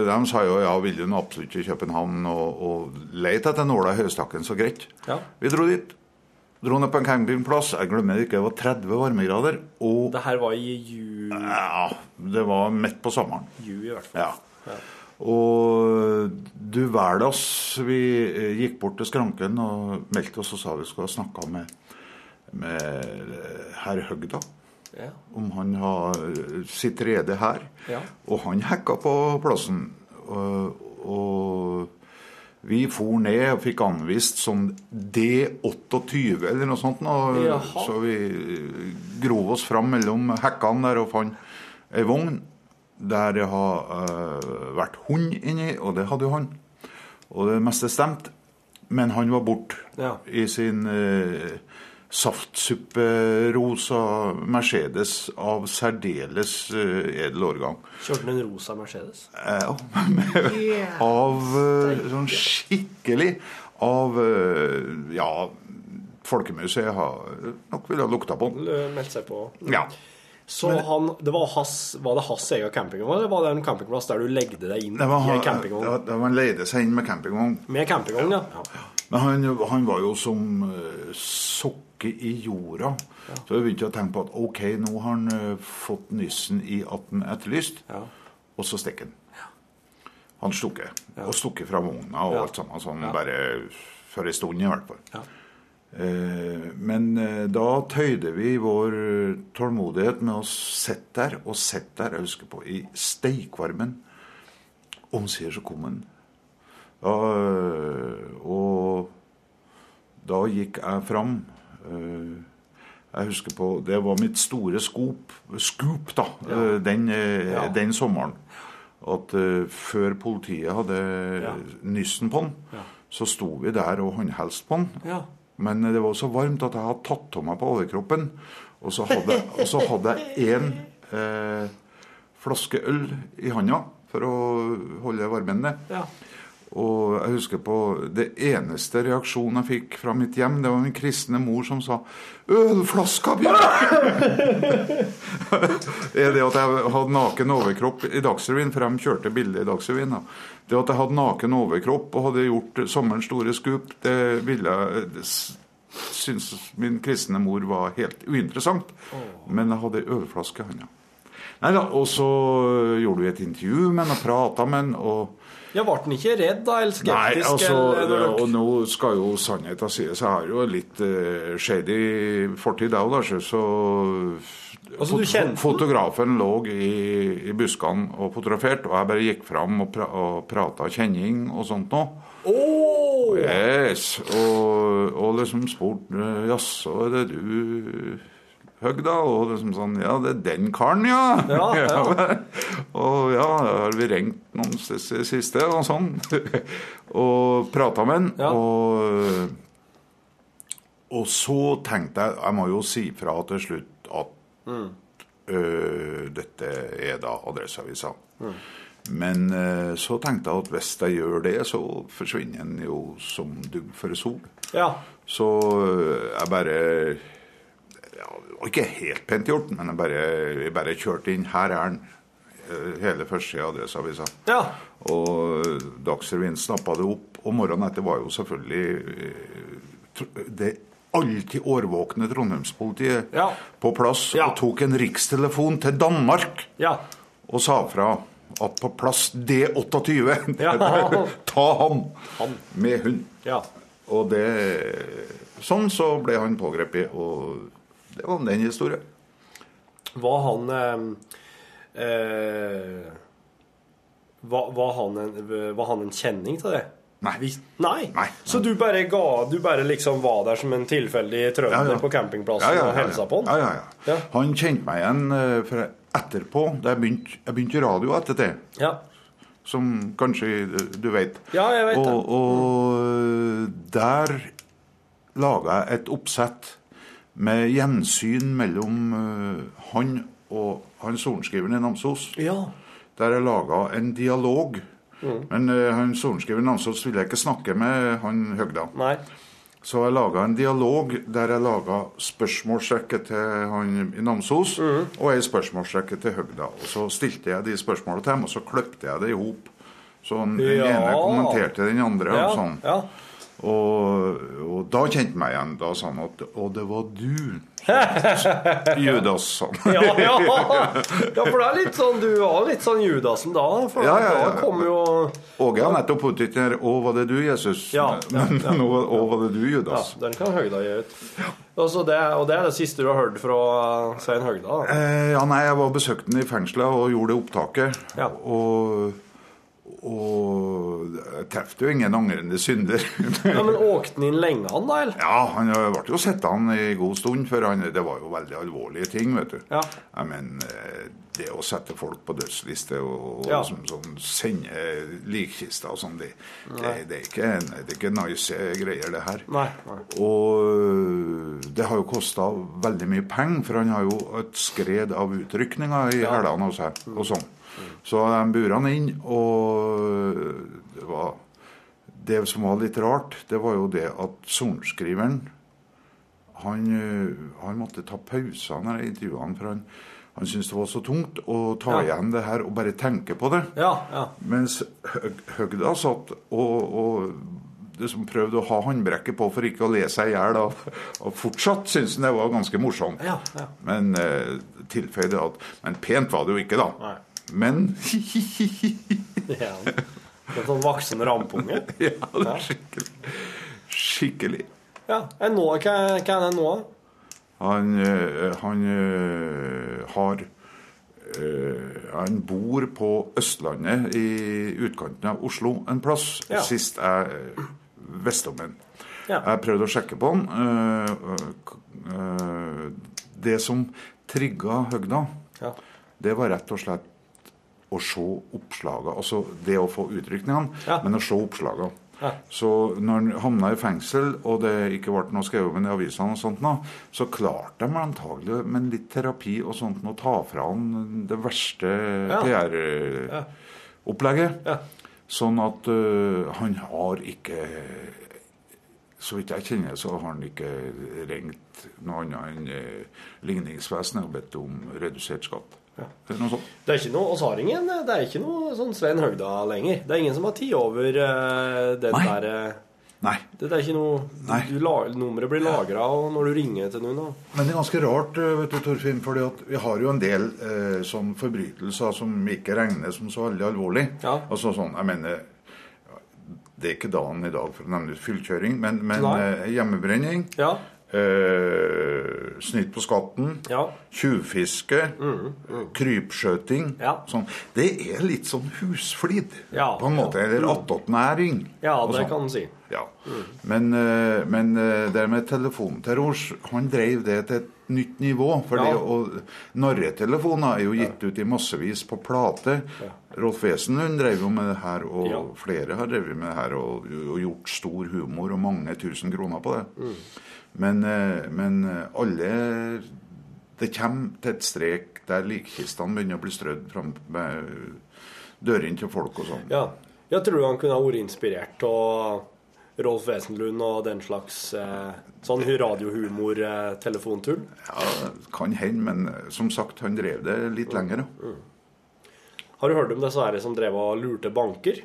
de sa jo ja, vil du absolutt til København og, og lete etter nåla i høystakken, så greit. Ja. Vi dro dit. Dro ned på en campingplass. Jeg glemmer det ikke, det var 30 varmegrader. Og Det her var i jul ja, det var midt på sommeren. Jul i hvert fall. Ja. Og du verdas, vi eh, gikk bort til skranken og meldte oss og sa vi skulle ha snakka med, med herr Høgda. Ja. Om han har sitt rede her. Ja. Og han hacka på plassen. Og, og vi for ned og fikk anvist som D28 eller noe sånt. Og, så vi grov oss fram mellom hekkene der og fant ei vogn der det har uh, vært hund inni, og det hadde jo han. Og det meste stemte. Men han var borte Ja. i sin uh, saftsupperosa Mercedes av særdeles eh, edel årgang. Kjørte han en rosa Mercedes? Ja, av eh, sånn skikkelig Av eh, Ja, Folkemuseet har nok ville ha lukta på den. Meldt seg på. Ja. Så han, det var, has, var det hans egen campingvogn, eller var det en campingplass der du legde deg inn Det var, i en det var, det var en leide seg inn med campingvogn. Med campingvogn, ja. ja. Men han, han var jo som uh, sokke i jorda. Så jeg begynte å tenke på at ok, nå har han eh, fått nyssen i at han er etterlyst, Ja. og så stikker han. Han stukket. Og stukket fra vogna og Ja. alt sammen. Sånn bare for ei stund, i hvert fall. Ja. Eh, men eh, da tøyde vi vår eh, tålmodighet med å sitte der og sitte der, jeg husker på, i steikvarmen. Omsider så kom han. Øh, og da gikk jeg fram. Øh, Jeg husker på Det var mitt store skop, skup, da, ja. den, øh, Ja. den sommeren. At før politiet hadde Ja. nyssen på den, så sto vi der og håndhelste på den. Ja. Men det var så varmt at jeg hadde tatt av meg på overkroppen. Og så hadde, og så hadde jeg én eh, flaske øl i handa for å holde varmen ned. Ja. Og jeg husker på Det eneste reaksjonen jeg fikk fra mitt hjem, det var min kristne mor som sa 'Ølflaska, Bjørn!' er det at jeg hadde naken overkropp i Dagsrevyen, for de kjørte bildet i Dagsrevyen. da. Det at jeg hadde naken overkropp og hadde gjort sommerens store skup, det ville jeg syntes min kristne mor var helt uinteressant. Men jeg hadde ei ølflaske i handa. Nei da, og så gjorde vi et intervju med han og prata med han. Ja, ble han ikke redd, da? Eller skeptisk? Nei, altså, eller, og nå skal jo sannheten sies. Jeg har jo litt uh, shady fortid òg, da. så- Så Altså, du fot-? Fotografen lå i, i buskene og fotograferte, og jeg bare gikk fram og, pra, og prata kjenning og sånt noe. Åh! Yes, og, og liksom spurte Jaså, er det du Høgda? Og liksom sånn Ja, det er den karen, ja. Ja, ja. og ja, har vi ringt noen siste, og sånn. og prata med han. Ja. Og, og så tenkte jeg Jeg må jo si fra til slutt at Mm. øh, dette er da Adresseavisa. Men øh, så tenkte jeg at hvis jeg gjør det, så forsvinner en jo som dugg for sol. Ja. Så øh, jeg bare ja, Det var ikke helt pent gjort, men jeg bare, jeg bare kjørte inn. Her er den. Hele første Adresseavisa. ja. Og Dagsrevyen snappa det opp. Og morgenen etter var jo selvfølgelig eh, det alltid årvåkne Trondheimspolitiet Ja. på plass Ja. og tok en rikstelefon til Danmark Ja. og sa fra at på plass D28 Ja. Ta ham Han. med hund. Ja. Og det Sånn så ble han pågrepet og Det var den historien. Var han eh, eh, var, var, han en, var han en kjenning til det? Nei. Vis- Nei. Nei. Så du bare ga Du bare liksom var der som en tilfeldig trønder Ja, ja. på campingplassen og hilsa på han? Ja, ja, ja. Ja. Han kjente meg igjen eh, etterpå. Da jeg begynte, jeg begynte i radio etter det. Ja. Som kanskje eh, du vet. Ja, jeg vet det. og, og der laga jeg et oppsett med gjensyn mellom eh, han og han sorenskriveren i Namsos. Ja. Der jeg laga en dialog. Men eh, han sorenskriveren i Namsos ville jeg ikke snakke med han Høgda. Nei. Så jeg laga en dialog der jeg laga spørsmålsrekke til han i Namsos og ei spørsmålsrekke til Høgda. Og så stilte jeg de spørsmåla til dem, og så kløpte jeg det i hop. Så den Ja. ene kommenterte den andre. Ja. Og sånn. ja. Og, og da kjente meg igjen. Da sa han at Og det var du, Judas, sa han. Ja, ja. ja, for det er litt sånn Du var litt sånn Judasen da. For Ja, ja, ja. da kom jo Åge har nettopp puttet den her 'Å, var det du, Jesus?' Ja, ja, Men nå 'Å, var det du, Judas? Ja, den kan Høgda gi ut. Og, så det, og det er det siste du har hørt fra Svein Høgda? Eh, ja, nei, jeg var besøkte han i fengselet og gjorde det opptaket. Ja. Og, og jeg traff jo ingen angrende synder. Ja, Men åkte han inn lenge, han da? eller? ja, han eh, ble jo sittende i god stund, for han, det var jo veldig alvorlige ting, vet du. Ja. men mener, det å sette folk på dødsliste og, og Ja. som, sånn, sende likkister og sånn, det, det, det, er ikke, det er ikke nice greier, det her. Nei. nei. Og det har jo kosta veldig mye penger, for han har jo et skred av utrykninger i hælene hos seg. Og sånn. Så de burde han inn, og det var Det som var litt rart, det var jo det at sorenskriveren han, øh, han måtte ta pauser når jeg intervjua han, for han, han syntes det var så tungt å ta Ja. igjen det her og bare tenke på det. Ja, ja. Mens Høgda satt og, og liksom prøvde å ha håndbrekket på for ikke å le seg i hjel. Og, og fortsatt syntes han det var ganske morsomt. Ja, ja. Men eh, tilføyde at Men pent var det jo ikke, da. Nei. Men ja. En sånn voksen rampunge? Ja, det er skikkelig. Skikkelig. Ja. Nå, hva, er det nå? Han, eh, han eh, har eh, Han bor på Østlandet, i utkanten av Oslo en plass. Ja. Sist jeg visste om ham. Ja. Jeg prøvde å sjekke på han. det som trigga Høgda, Ja. det var rett og slett å se oppslagene. Altså det å få utrykningene, Ja. men å se oppslagene. Ja. Så når han havna i fengsel, og det ikke ble noe skrevet i avisene, og sånt nå, så klarte de antagelig med litt terapi og sånt å ta fra han det verste Ja. PR-opplegget. Ja. Sånn at uh, han har ikke Så vidt jeg kjenner, så har han ikke ringt noe annet enn eh, ligningsvesenet og bedt om redusert skatt. Eller noe. Det er ikke noe hos har ingen, det er ikke noe sånn Svein Høgda lenger. Det er ingen som har tid over uh, den Nei. der eh, Nei. Det er ikke noe Nei. du, Nummeret blir lagra når du ringer til noen. da. Men det er ganske rart, eh, vet du, Torfinn, fordi vi har jo en del uh, sånn forbrytelser som ikke regnes som så veldig alvorlig. Ja. Altså sånn, jeg mener Det er ikke dagen i dag for å nevne fyllkjøring, men, men hjemmebrenning, Ja. Eh, snitt på skatten, Ja. tjuvfiske, krypskjøting Ja. sånn. Det er litt sånn husflid, Ja, på en måte. Eller attåtnæring. ja, det sånn. kan en si. Ja. Men, eh, men eh, det med telefonterror, han drev det til et nytt nivå. For Ja. narretelefoner er jo gitt ut i massevis på plate. Rolf Wesenlund drev jo med det her, og flere har drevet med det her og, og gjort stor humor og mange tusen kroner på det. Men, eh, men eh, alle Det kommer til et strek der likkistene begynner å bli strødd fram med dørene til folk og sånn. Ja. Jeg tror han kunne ha vært inspirert av Rolf Wesenlund og den slags eh, sånn radiohumor-telefontull. Ja, kan hende, men eh, som sagt, han drev det litt lenger. da. Har du hørt om disse her som drev og lurte banker?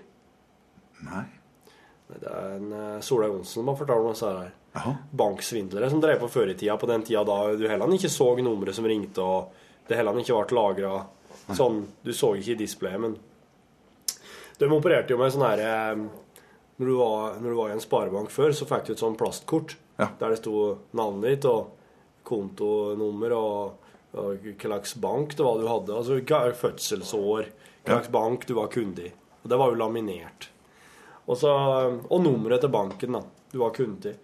Nei. Det er en eh, Solveig Johnsen som har fortalt om disse her. Jaha. Banksvindlere som drev på før i tida, på den tida da du heller ikke så nummeret som ringte, og det heller ikke ble lagra sånn Du så ikke i displayet, men De opererte jo med sånn her eh, når, du var- når du var i en sparebank før, så fikk du et sånn plastkort Ja. der det sto navnet ditt og kontonummer og, og slags bank det var du hadde. Altså fødselsår, slags bank du var kunde i. Og det var jo laminert. Og, så, og nummeret til banken da, du var kunde i.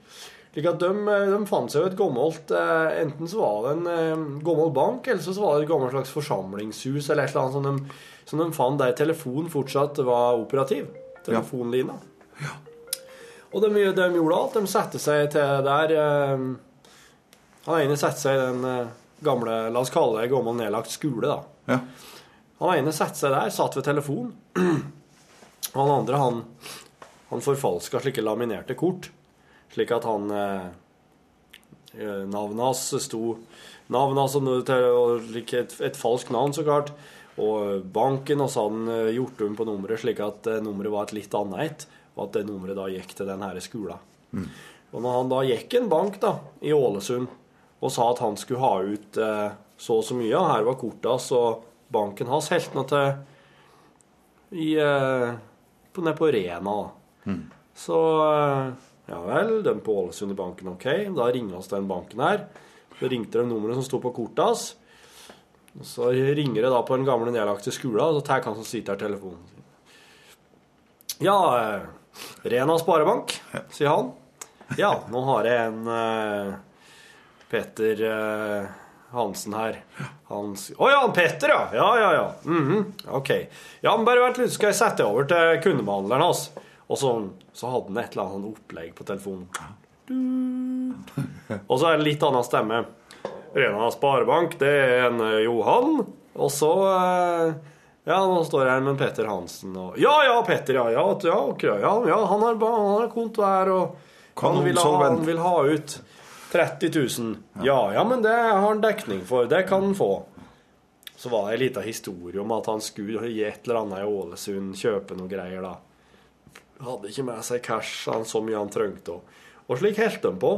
Slik at de, de fant seg jo et gammelt eh, Enten så var det en eh, gammel bank, eller så var det et gammelt slags forsamlingshus eller et eller annet som de, som de fant der telefonen fortsatt var operativ. Telefonlina. Og de, de gjorde alt. De satte seg til der eh, Han ene satte seg i den eh, gamle La oss kalle det gammel nedlagt skole, da. Ja. Han ene satte seg der, satt ved telefonen. Og han andre, han, han forfalska slike laminerte kort. Slik at han eh, eh, Navnet hans sto Navnet hans og et, et falskt navn, så klart. Og banken, og så hadde han eh, gjort om på nummeret slik at eh, nummeret var et litt annet et. Og at det nummeret da gikk til den her skolen. Og når han da gikk en bank da, i Ålesund og sa at han skulle ha ut eh, så og så mye, her var kortet hans, og banken hans helt nå til i, eh, på, nede på Rena. da. Så eh, ja vel, de på banken, ok. Da ringer oss den banken her. Så ringte de nummeret som sto på kortet hans. Så ringer det da på den gamle nedlagte skolen, og så tar han som sitter her telefonen. Ja, eh, Rena Sparebank, sier han. Ja, nå har jeg en uh, Petter uh, Hansen her. Han Å ja, han Petter, ja. Ja, ja, ja. Mhm, OK. Ja, men bare vent litt, så skal jeg sette over til kundebehandleren hans. Og så, så hadde han et eller annet opplegg på telefonen. Og så er det litt annen stemme. Rena Sparebank, det er en eh, Johan. Og så eh, Ja, nå står jeg her med Petter Hansen og Ja, ja, Petter, ja. Ja, ja, okay, ja, ja han har, han har konto her, og han vil, ha, han vil ha ut 30 000. Ja, ja, men det har han dekning for. Det kan han få. Så var det en liten historie om at han skulle gi et eller annet i Ålesund, kjøpe noe greier, da. Hadde ikke med seg cash, han så mye han trengte. Og, slik holdt de på,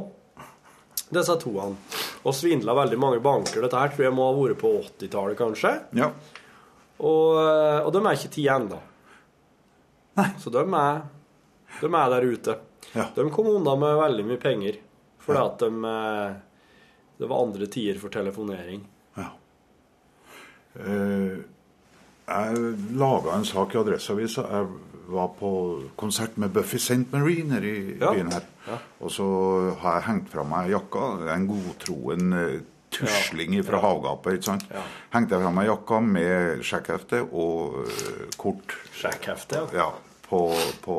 disse han. Og svindla veldig mange banker. Dette her tror jeg må ha vært på 80-tallet, kanskje. Ja. Og, eh, og de er ikke ti ennå. Så de er, de er der ute. Ja. De kom unna med veldig mye penger. Fordi at de eh, Det var andre tider for telefonering. Eh, jeg laga en sak i Adresseavisa. Jeg var på konsert med Buffy St. Mariner i Ja. byen her. Ja. Og så har jeg hengt fra meg jakka. En godtroen eh, tusling fra havgapet. ikke sant? Ja. Hengte jeg fra meg jakka med sjekkhefte og uh, kort Sjekkhefte, ja. ja, på, på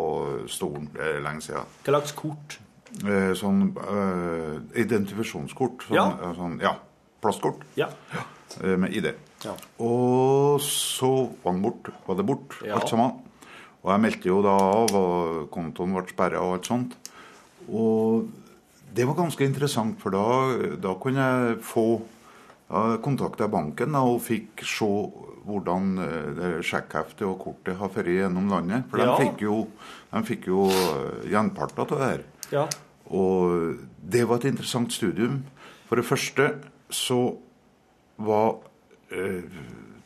stolen. Er lenge siden. Hva slags kort? Eh, sånn eh, identifikasjonskort. Sånn, Ja. eh, sånn, ja. Plastkort Ja. eh, med ID. Ja. Og så var den bort, var det bort, Ja. alt sammen. Og jeg meldte jo da av, og kontoen ble sperra og alt sånt. Og det var ganske interessant, for da, da kunne jeg få da kontakta banken da, og fikk se hvordan eh, sjekkheftet og kortet har ført gjennom landet. For Ja. de fikk jo, de fikk jo eh, gjenparter av det her. Ja. Og det var et interessant studium. For det første så var eh,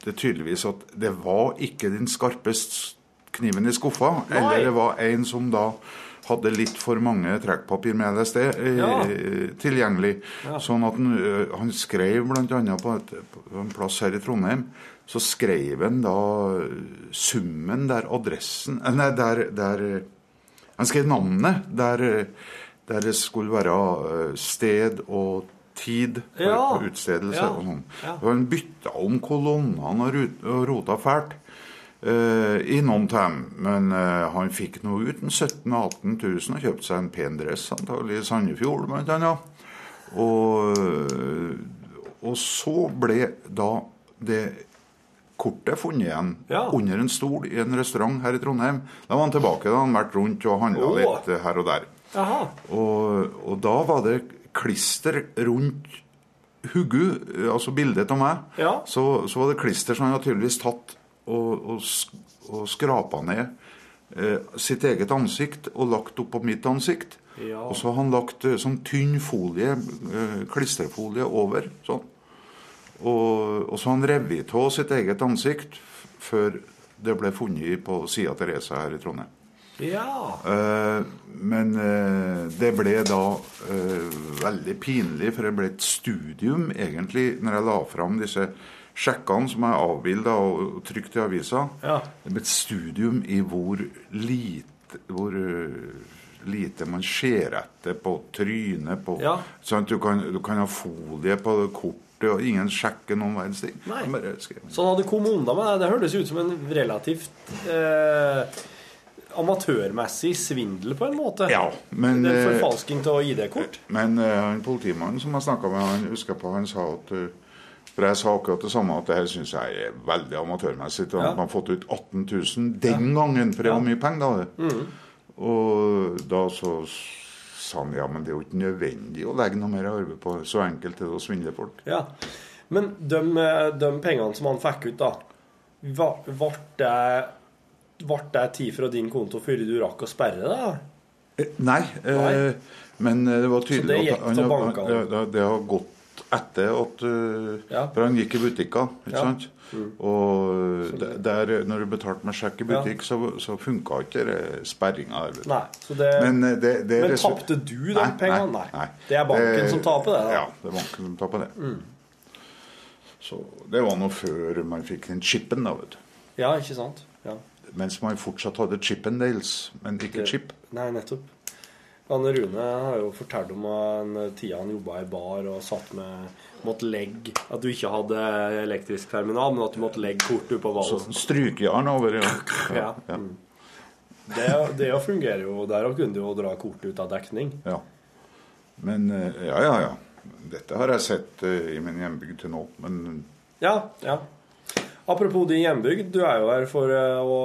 det tydeligvis at det var ikke den skarpeste kniven i skuffa. Nei. Eller det var en som da hadde litt for mange trekkpapir med LSD eh, Ja. tilgjengelig. Ja. Sånn at han, eh, han skrev bl.a. På, et- på en plass her i Trondheim så skrev han da summen der adressen eh, Nei, der, der eh, Han skrev navnet der, eh, der det skulle være eh, sted og tid for, Ja. for utstedelse og sånn. Ja. Han bytta om kolonnene og, og rota fælt eh, i noen av dem. Men uh, han fikk nå ut 17 000-18 000 og kjøpte seg en pen dress, antagelig i Sandefjord bl.a. Og, og så ble da det kortet funnet igjen Ja. under en stol i en restaurant her i Trondheim. Da var han tilbake. Da han vært rundt og handla oh. litt eh, her og der. Og, og da var det klister rundt Huggu, altså bildet av meg. Ja. Så, så var det klister som han hadde tydeligvis tatt og, og, og skrapa ned eh, sitt eget ansikt og lagt oppå mitt ansikt. Ja. Og så har han lagt eh, sånn tynn folie, eh, klisterfolie over. sånn. Og, og så har han revet av sitt eget ansikt før det ble funnet på sida av Teresa her i Trondheim. Ja. Eh, men eh, det ble da eh, veldig pinlig, for det ble et studium, egentlig, når jeg la fram disse sjekkene som er avbilda og trykt i avisa. Ja. Det er et studium i hvor lite, hvor, eh, lite man ser etter på trynet på Ja. Sant? Du, kan, du kan ha folie på det kortet, og ingen sjekker noen verdens ting. Da hadde kommet unna med det. Det hørtes ut som en relativt eh, amatørmessig svindel, på en måte. Ja, men, det er en forfalsking av ID-kort. Men eh, han politimannen som jeg snakka med, han husker på, han sa at eh, For jeg sa akkurat det samme, at det her syns jeg er veldig amatørmessig. At Ja. Man har fått ut 18 000 den gangen, for det var mye penger da. Mhm. Og da så sa han ja, men det er jo ikke nødvendig å legge noe mer arbeid på. Så enkelt er det å svindle folk. Ja. Men de, de pengene som han fikk ut, da, ble det det tid fra din konto før du rakk å sperre det? Eh, Nei, eh, men eh, det var Så tydelig det gikk at han, til han, det, det har gått etter at uh, Ja. For han gikk i butikker, ikke Ja. sant? Mm. Og der, når du betalte med sjekk i Ja. så, så funka ikke det sperringa. Nei. Det, Men, eh, det, det men tapte du de Nei, pengene? nei, nei. Det er banken som taper det? da? Ja, det er banken som taper det. Mm. Så det var nå før man fikk den chipen, da, vet du. Ja, ikke sant? Ja. Mens man fortsatt hadde chippendales, men ikke Det- chip. Nei, nettopp. Anne Rune har jo fortalt om en tida han jobba i bar og satt med måtte legge At du ikke hadde elektrisk terminal, men at du måtte legge kortet på valget. Sånn strykejern over, ja. Ja. ja. Det, det fungerer jo. Der kunne du jo dra kortet ut av dekning. Ja. Men eh, ja, ja, ja. Dette har jeg sett eh, i min hjembygd til nå. Men Ja, ja. Apropos din hjembygd, du er jo her for eh, å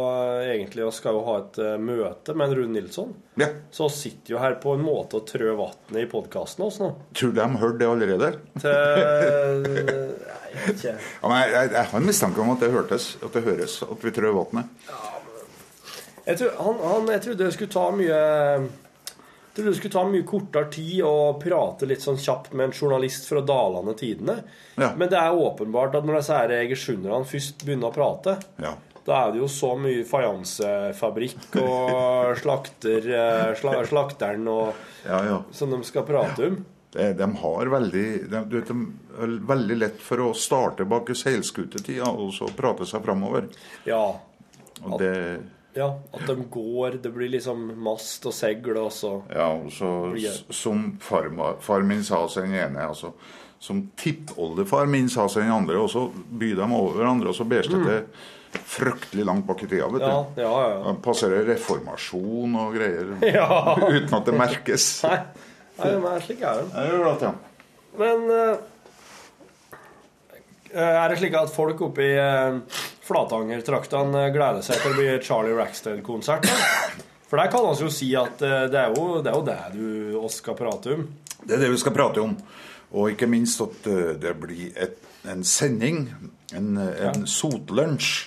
egentlig og skal jo ha et eh, møte med Rune Nilsson. Ja. Så sitter jo her på en måte og trør vannet i podkasten også nå. tror du de hørte det allerede? Til Nei, ikke Ja, men jeg, jeg, jeg har en mistanke om at det hørtes, at det høres at vi trør vannet. Jeg, tror, han, han, jeg trodde det skulle ta mye Jeg trodde det skulle ta mye kortere tid å prate litt sånn kjapt med en journalist fra Dalane Tidene. Ja. Men det er åpenbart at når disse egersunderne først begynner å prate, Ja. da er det jo så mye fajansefabrikk og slakter, eh, sla, slakteren og, Ja, ja. som de skal prate om. Det, de har veldig de, du vet, de er veldig lett for å starte bak seilskutetida og så prate seg framover. Ja, Og det ja, at de går Det blir liksom mast og segl, og så Ja, og så som farma- far min sa seg den ene, altså Som tippoldefar min sa seg den andre, og så byr de over hverandre, og så bæres det til fryktelig langt bak i tida, vet Mm. Ja, du. ja, ja. Da Passerer reformasjon og greier Ja. uten at det merkes. Nei, nei men slik er det. Jeg gjør det, ja. Men uh, er det slik at folk oppe i uh, Flatanger-traktene eh, gleder seg til å bli Charlie Rackstead-konsert? For der kan vi jo si at eh, det, er jo, det er jo det du oss skal prate om. Det er det vi skal prate om. Og ikke minst at eh, det blir et, en sending, en, en en sotlunsj.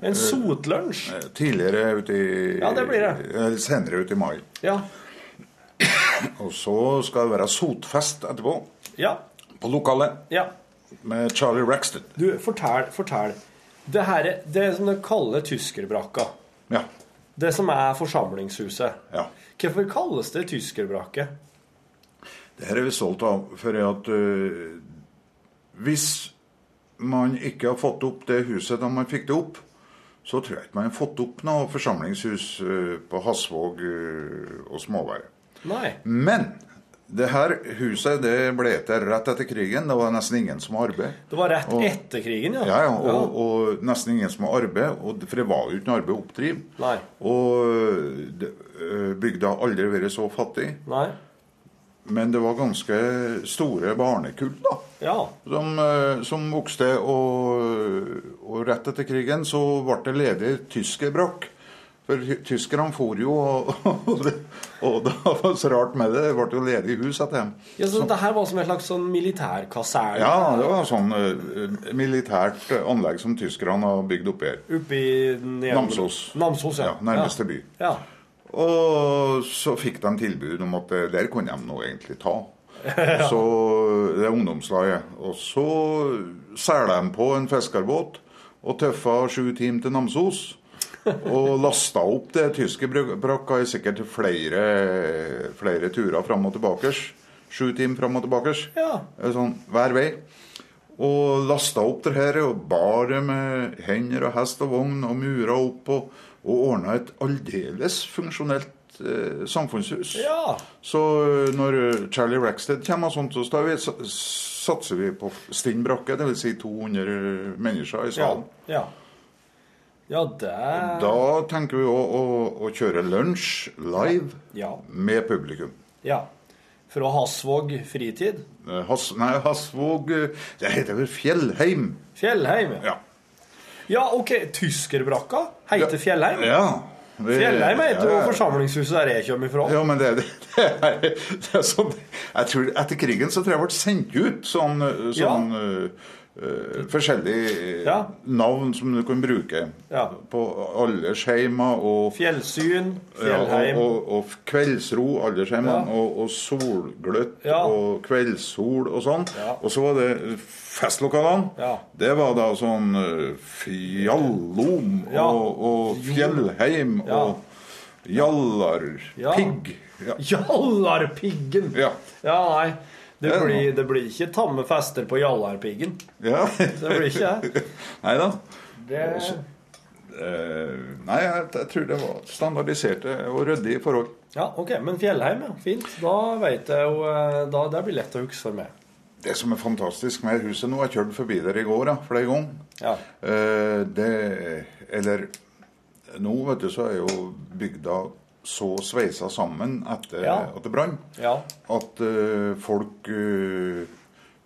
En sotlunsj? Tidligere ut i Ja, det blir det. Senere ut i mai. Ja. Og så skal det være sotfest etterpå. Ja. På lokalet. Ja. Med Charlie Rackstead. Du, fortell. fortell. Det her er det som de kaller tyskerbrakka. Ja. Det som er forsamlingshuset. Ja. Hvorfor kalles det tyskerbrakke? Det her er vi solgt av, for at uh, hvis man ikke har fått opp det huset da man fikk det opp, så tror jeg ikke man har fått opp noe forsamlingshus øh, på Hasvåg øh, og Småværet. Nei. Men det her huset det ble til rett etter krigen. Det var nesten ingen som arbeidet. arbeid. Det var rett Og- etter krigen, ja. Ja, ja, og, og nesten ingen som har arbeid, for det var jo ikke noe arbeid å oppdrive. Og det, øh, bygda har aldri vært så fattig. Nei. Men det var ganske store barnekull da, Ja. som, øh, som vokste. Og, og rett etter krigen så ble det ledig tyskerbrakk. For tyskerne for jo, og, og, det, og det var så rart med det. Det ble jo ledig hus etter dem. Ja, så det her var som en slags sånn militærkaserne Ja, det var sånn uh, militært anlegg som tyskerne har bygd oppi her. oppi Namsos. Namsos, ja. Ja, nærmeste by. Ja. Og så fikk de tilbud om at eh, der kunne de nå egentlig ta. Så det er ungdomslaget. Og så seiler de på en fiskerbåt og tøffer sju timer til Namsos. Og lasta opp det tyske br- brakka i sikkert flere, flere turer fram og tilbake. Sju timer fram og tilbake. Ja. Sånn hver vei. Og lasta opp det her og bar det med hender og hest og vogn og mura opp og, og ordna et aldeles funksjonelt eh, samfunnshus. Ja. Så eh, når Charlie Rackstead kommer, og sånt, så da vi, satser vi på stinn brakke, dvs. Si 200 mennesker i salen. Ja, ja det Da tenker vi òg å, å kjøre lunsj live Ja. med publikum. Ja. Fra Hasvåg fritid. Eh, Has, nei, Hasvåg eh, Det heter vel Fjellheim. Fjellheim. Ja. Ja, OK. Tyskerbrakka heter Fjellheim. ja. Vi, Fjellheim heter jo ja, ja. forsamlingshuset der jeg kommer ifra. Ja, men det, det, det, er, det er sånn Jeg tror Etter krigen så tror jeg det ble sendt ut sånn, sånn øh, øh, forskjellige Ja. navn som du kan bruke Ja. på aldersheima og Fjellsyn, ja, og, Fjellheim. og, og kveldsro, aldersheima, Ja. og, og solgløtt og kveldssol og sånn. Og så var det festlokalene. Det var da sånn øh, Fjallom Ja. og, Fjellheim og Jallarpigg. Ja. Jallarpiggen. Ja. Ja, nei. Det blir, det blir ikke tamme fester på Jallarpiggen. ja. Det blir ikke det. Nei da. det. Eh, nei, jeg, jeg tror det var standardiserte og ryddige forhold. Ja, OK. Men Fjellheim, ja. Fint. Da vet jeg jo eh, da, Det blir lett å huske for meg. Det som er fantastisk med huset nå Jeg kjørte forbi der i går da, flere ganger. Ja. Eh, det Eller nå, vet du, så er jo bygda så sveisa sammen etter Ja. at det brant, Ja. at uh, folk uh,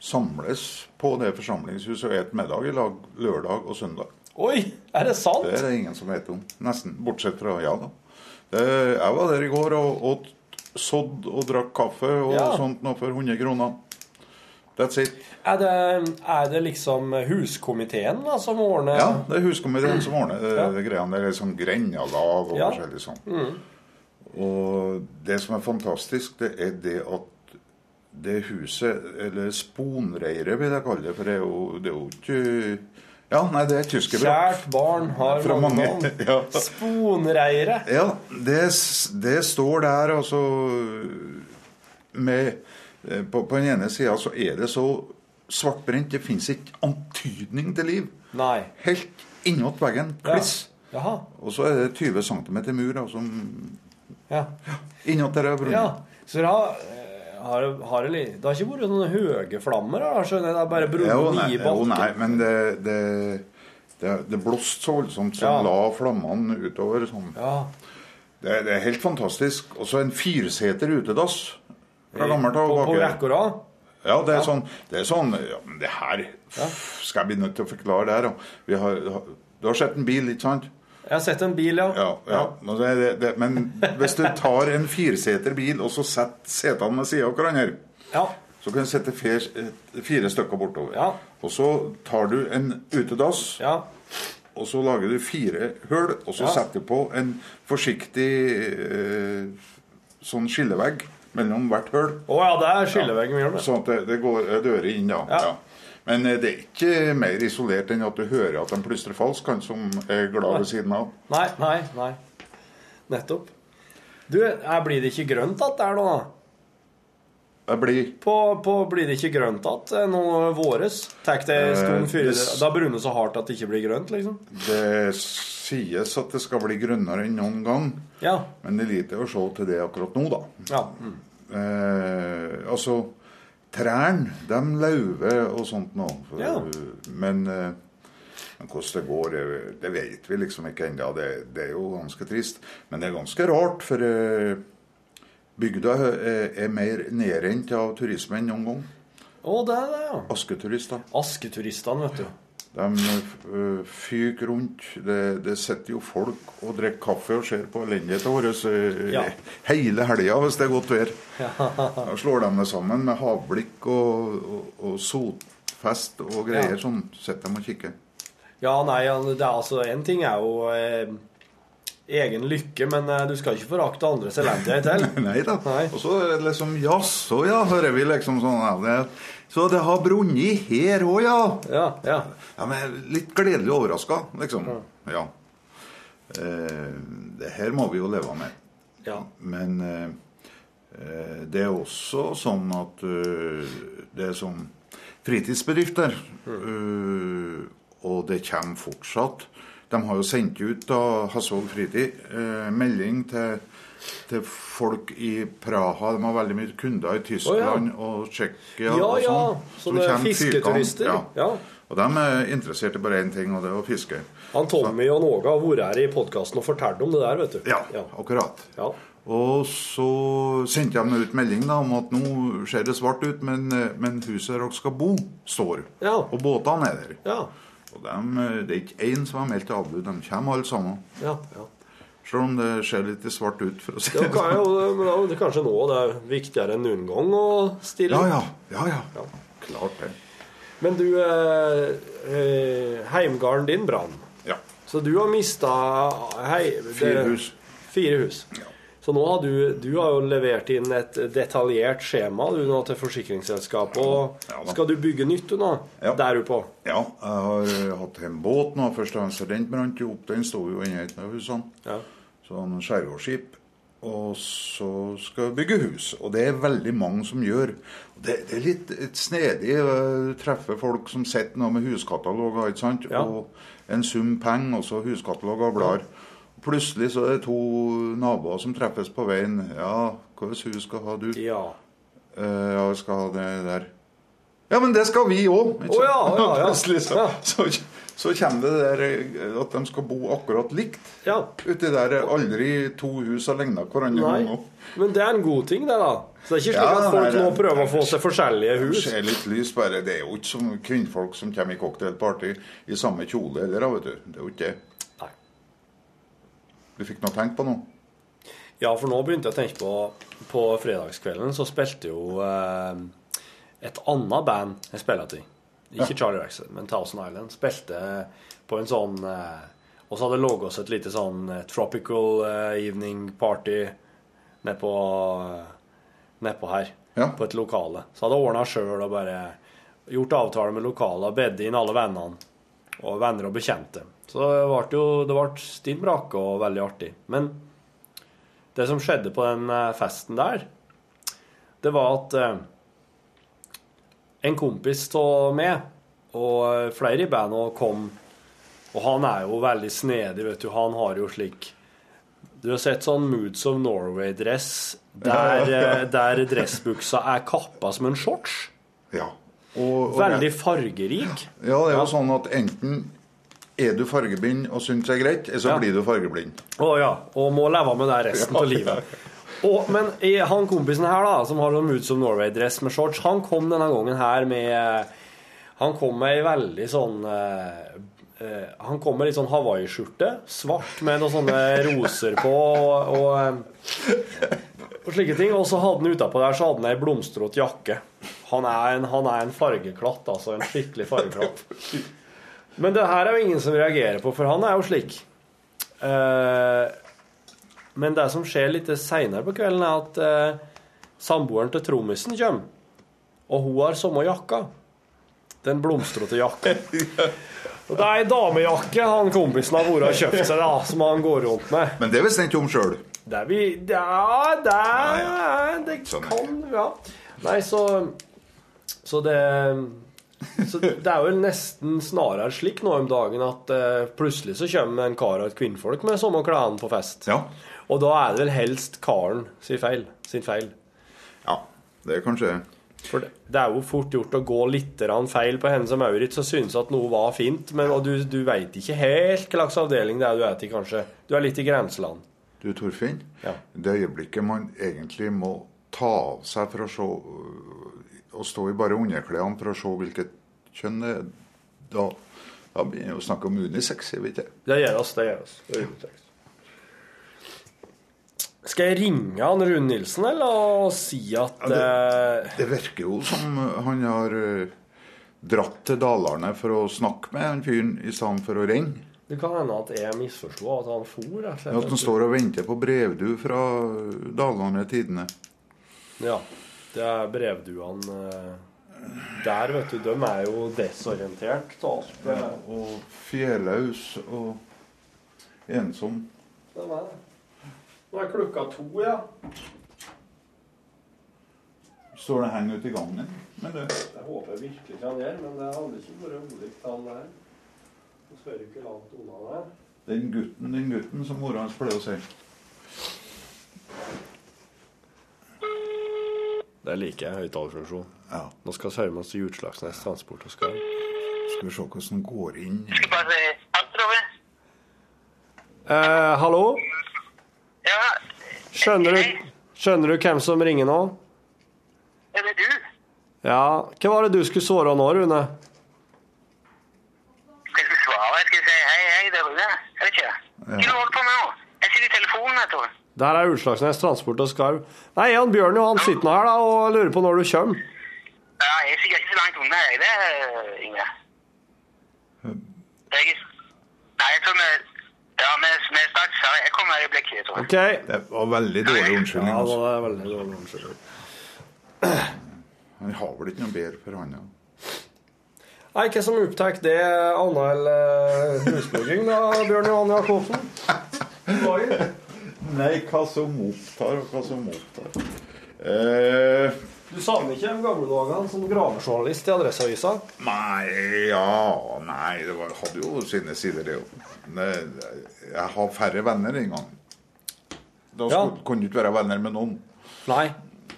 samles på det forsamlingshuset og spiser middag i lag lørdag og søndag. Oi, er det sant? Det er det ingen som vet om. Nesten. Bortsett fra ja, da. Det, jeg var der i går og åt sådd og drakk kaffe og Ja. sånt noe for 100 kroner. That's it. Er det, er det liksom huskomiteen da, som ordner Ja, det er huskomiteen som ordner det, Ja. greiene. Det er liksom grendalag og Ja. forskjellig sånn. Og det som er fantastisk, det er det at det huset, eller sponreiret vil jeg kalle det, for det er jo, det er jo ikke Ja, nei, det er tyskerbrakk. Kjært barn har Fra mange navn. Ja. Sponreire. Ja, det, det står der, altså med, eh, på, på den ene sida så er det så svartbrent. Det fins ikke antydning til liv. Nei. Helt innåt veggen. Kliss. Jaha. Og så er det 20 cm mur da, som Ja. innåt der er brunnet. ja. Så da har, eh, har, det- har det, har ikke vært noen høye flammer? Da, skjønner jeg. Det er bare Jo, brunnet nei, jo, nei, men det, det, det, det blåste så voldsomt som Ja. la flammene utover. Sånn. Ja. Det, det er helt fantastisk. Og så en fireseter utedass fra gammelt av. På, på rekke og rad? Ja, det er sånn, det er sånn ja, men det her Skal jeg bli nødt til å forklare det her? Vi har, du har sett en bil, ikke sant? Jeg har sett en bil, ja. Ja. ja. Men, det, det, det, men hvis du tar en fireseter bil og så setter setene ved siden av hverandre, Ja. så kan du sette fire, fire stykker bortover. Ja. Og så tar du en utedass, ja. og så lager du fire hull, og så setter du på en forsiktig eh, sånn skillevegg mellom hvert hull. Å ja, det er skilleveggen gjør det. Sånn at det, det går dører inn, da. Ja. Men eh, det er ikke mer isolert enn at du hører at de plystrer falskt, han som er glad ved siden av. Nei, nei, nei. Nettopp. Du, jeg blir det ikke grønt igjen der nå? da? Jeg blir På, på blir det ikke grønt igjen nå våres? Tar det en stund Eh, før det Da brunner det så hardt at det ikke blir grønt, liksom? Det sies at det skal bli grønnere enn noen gang, Ja. men det er lite å se til det akkurat nå, da. ja. Mm. Eh, altså Trærne, de lauver og sånt nå. Ja. Men, eh, men hvordan det går, det, det vet vi liksom ikke ennå. Det, det er jo ganske trist. Men det er ganske rart, for eh, bygda er, er mer nedrent av turisme enn noen gang. Å, det er det, ja. Asketurister. Asketuristene, vet du. De uh, fyker rundt. Det, det sitter jo folk og drikker kaffe og ser på elendigheten vår uh, Ja. hele helga hvis det er godt vær. Da slår de det sammen med havblikk og, og, og sotfest og greier. Ja. Sånn sitter de og kikker. Ja, nei, det er altså En ting er jo eh, egen lykke, men eh, du skal ikke forakte andres elendighet heller. Nei da. Og så er det liksom Jaså, ja, hører vi liksom sånn. Ja, det, så det har brunnet her òg, ja. Ja, ja. Ja, men Litt gledelig overraska, liksom. Ja. eh, det her må vi jo leve med. Ja. Men eh, eh, det er også sånn at uh, det er som fritidsbedrifter. uh, og det kommer fortsatt. De har jo sendt ut da Hasvåg Fritid eh, melding til, til folk i Praha. De har veldig mye kunder i Tyskland og Tsjekkia Ja, og ja. sånn. Så Sånne så fisketurister. Ja. Og de er interessert i bare én ting, og det er å fiske. Han Tommy og Någa har vært her i podkasten og fortalt om det der, vet du. Ja, akkurat. Ja. Og så sendte meg ut melding da, om at nå ser det svart ut, men, men huset dere skal bo, står. Ja. Og båtene er der. Ja. Og dem, eh, det er ikke én som har meldt avbud. De kommer alle sammen. Ja, ja. Selv om det ser litt svart ut, for å si Det det kan jo, men da er det kanskje nå det er viktigere enn noen gang å stille. Ja, ja. ja, ja. Klart det. Men du, eh, eh, heimgarden din brann. Ja. Så du har mista Fire hus. Fire hus. Så nå har du, du har jo levert inn et detaljert skjema du nå til forsikringsselskapet. Og Ja skal du bygge nytt du nå? Ja. Der er du på? Ja, jeg har hatt en båt nå. Først og fremst den brant jo opp. Den sto jo inne i et av husene. Ja. Sånn skjærgårdsskip. Og så skal vi bygge hus. Og det er veldig mange som gjør. Det, det er litt et snedig. å Du treffer folk som sitter nå med huskataloger, ikke sant? Ja. Og en sum penger, og så huskataloger og blar. Plutselig så er det to naboer som treffes på veien. Ja, hva slags hus skal ha du? Ja. Eh, ja, vi skal ha det der. Ja, men det skal vi òg! Å, ja, ja, ja. Plutselig så, så, så kommer det der eh, at de skal bo akkurat likt. ja. Uti der er aldri to hus har ligna hverandre. Men det er en god ting, det, da. Så det er ikke slik Ja, at folk nå prøver å få seg forskjellige Det hus. ser litt lys bare. Det er jo ikke som kvinnfolk som kommer i cocktailparty i samme kjole heller, vet du. Det er jo ikke det. Nei. Du fikk noe tenkt på nå? Ja, for nå begynte jeg å tenke på På fredagskvelden så spilte jo eh, et annet band jeg spilte i. Ikke Charlie Rackson, men Thousand Island. Spilte på en sånn eh, Og så hadde det ligget oss et lite sånn eh, tropical eh, evening party nedpå nedpå her. Ja. På et lokale. Så hadde jeg ordna sjøl og bare gjort avtale med lokalet og bedt inn alle vennene. Og venner og bekjente. Så det ble jo det ble stinn brakke og veldig artig. Men det som skjedde på den eh, festen der, det var at eh, en kompis av meg og eh, flere i bandet kom Og han er jo veldig snedig, vet du. Han har jo slik Du har sett sånn Moods of Norway-dress der, eh, der dressbuksa er kappa som en shorts? Ja. Og, og Veldig fargerik. Ja, det er jo sånn at enten er du fargeblind og syns det er greit, eller så Ja. blir du fargeblind. Å ja, og må leve med det resten av livet. Og, men han kompisen her, da, som har sånn Moods of Norway-dress med shorts, han kom denne gangen her med Han kom med ei veldig sånn eh, eh, Han kom med litt sånn hawaiiskjorte, svart med noen sånne roser på og, og, eh, og slike ting. Og så hadde han utapå der så hadde han ei blomstrete jakke. Han er, en, han er en fargeklatt, altså. En skikkelig fargeklatt. Men det her er jo ingen som reagerer på, for han er jo slik. Eh, men det som skjer litt seinere på kvelden, er at eh, samboeren til trommisen kommer. Og hun har samme jakka. Den blomstrete jakka. Og det er ei damejakke han kompisen har vært og kjøpt seg, da, som han går rundt med. Men det visste ikke om sjøl. Det vi Ja, det Det Sånn er kan Ja. Nei, så Så det så det er jo nesten snarere slik nå om dagen at uh, plutselig så kommer en kar og et kvinnfolk med samme klærne på fest. Ja. Og da er det vel helst karen sin feil. Sin feil. ja. Det er kanskje For det, det er jo fort gjort å gå litt feil på henne som Maurits og synes at noe var fint, men og du, du veit ikke helt hva slags avdeling det er du er til, kanskje. Du er litt i grenseland. Du, Torfinn. Ja. Det øyeblikket man egentlig må ta av seg for å se Å stå i bare underklærne for å se hvilket kjønn det er, da, da begynner vi å snakke om unisex. Jeg vet ikke. Det gjør oss, det gjør oss. Det gjør oss. Skal jeg ringe han Rune Nilsen, eller og si at ja, Det virker jo som han har eh, dratt til Dalarne for å snakke med han fyren i stedet for å ringe. Det kan hende at jeg misforsto at han for. Ja. At han står og venter på brevdu fra Dalarne Tidende. Ja. Det er brevduene eh, der, vet du. De er jo desorientert. av alt. Og fjelløs og ensom. Det var det. Nå er klokka to, ja. Står det henger ute i gangen. Men det, Jeg håper virkelig ikke han gjør, men det hadde ikke vært ulikt han der. Så spør ikke langt unna der. den gutten, den gutten, som mora hans pleier å si. Det liker jeg, høyttalerfunksjon. Ja. Nå skal vi høre med oss til Utslagsnes Transport og skal Skal vi se hvordan den går inn. eh, Hallo? Ja, Skjønner du, skjønner du hvem som ringer nå? er det du? Ja, hva var det du skulle svare nå, Rune? Skal jeg svare? Skal jeg si hei, hei, det er Rune? Er det ikke. Hva ja. holder du på med nå? Jeg sitter i telefonen, vet du. Det her er Utslagsnes Transport og Skarv. Nei, Jan Bjørn jo, han sitter nå her da og lurer på når du kommer. Ja, jeg er sikkert ikke så langt unna, jeg, det, Inge. Jeg, nei, jeg tror vi, ja, vi, snakkes her. Jeg kommer et øyeblikk, jeg tror. Ok. Det var veldig dårlig unnskyldning. Ja, Altså. det var veldig dårlig unnskyldning. Han har vel ikke noe bedre for han, ja. Nei, hva som opptar det annet enn uh, husbygging, da, Bjørn Johan Jacobsen? Nei, hva som opptar, og hva som opptar. Eh, Du savner ikke de gamle dagene som gravejournalist i Adresseavisa? nei, ja Nei, det var, hadde jo sine sider, det jo. Jeg har færre venner en gang. Da Ja. kunne du ikke være venner med noen. Nei.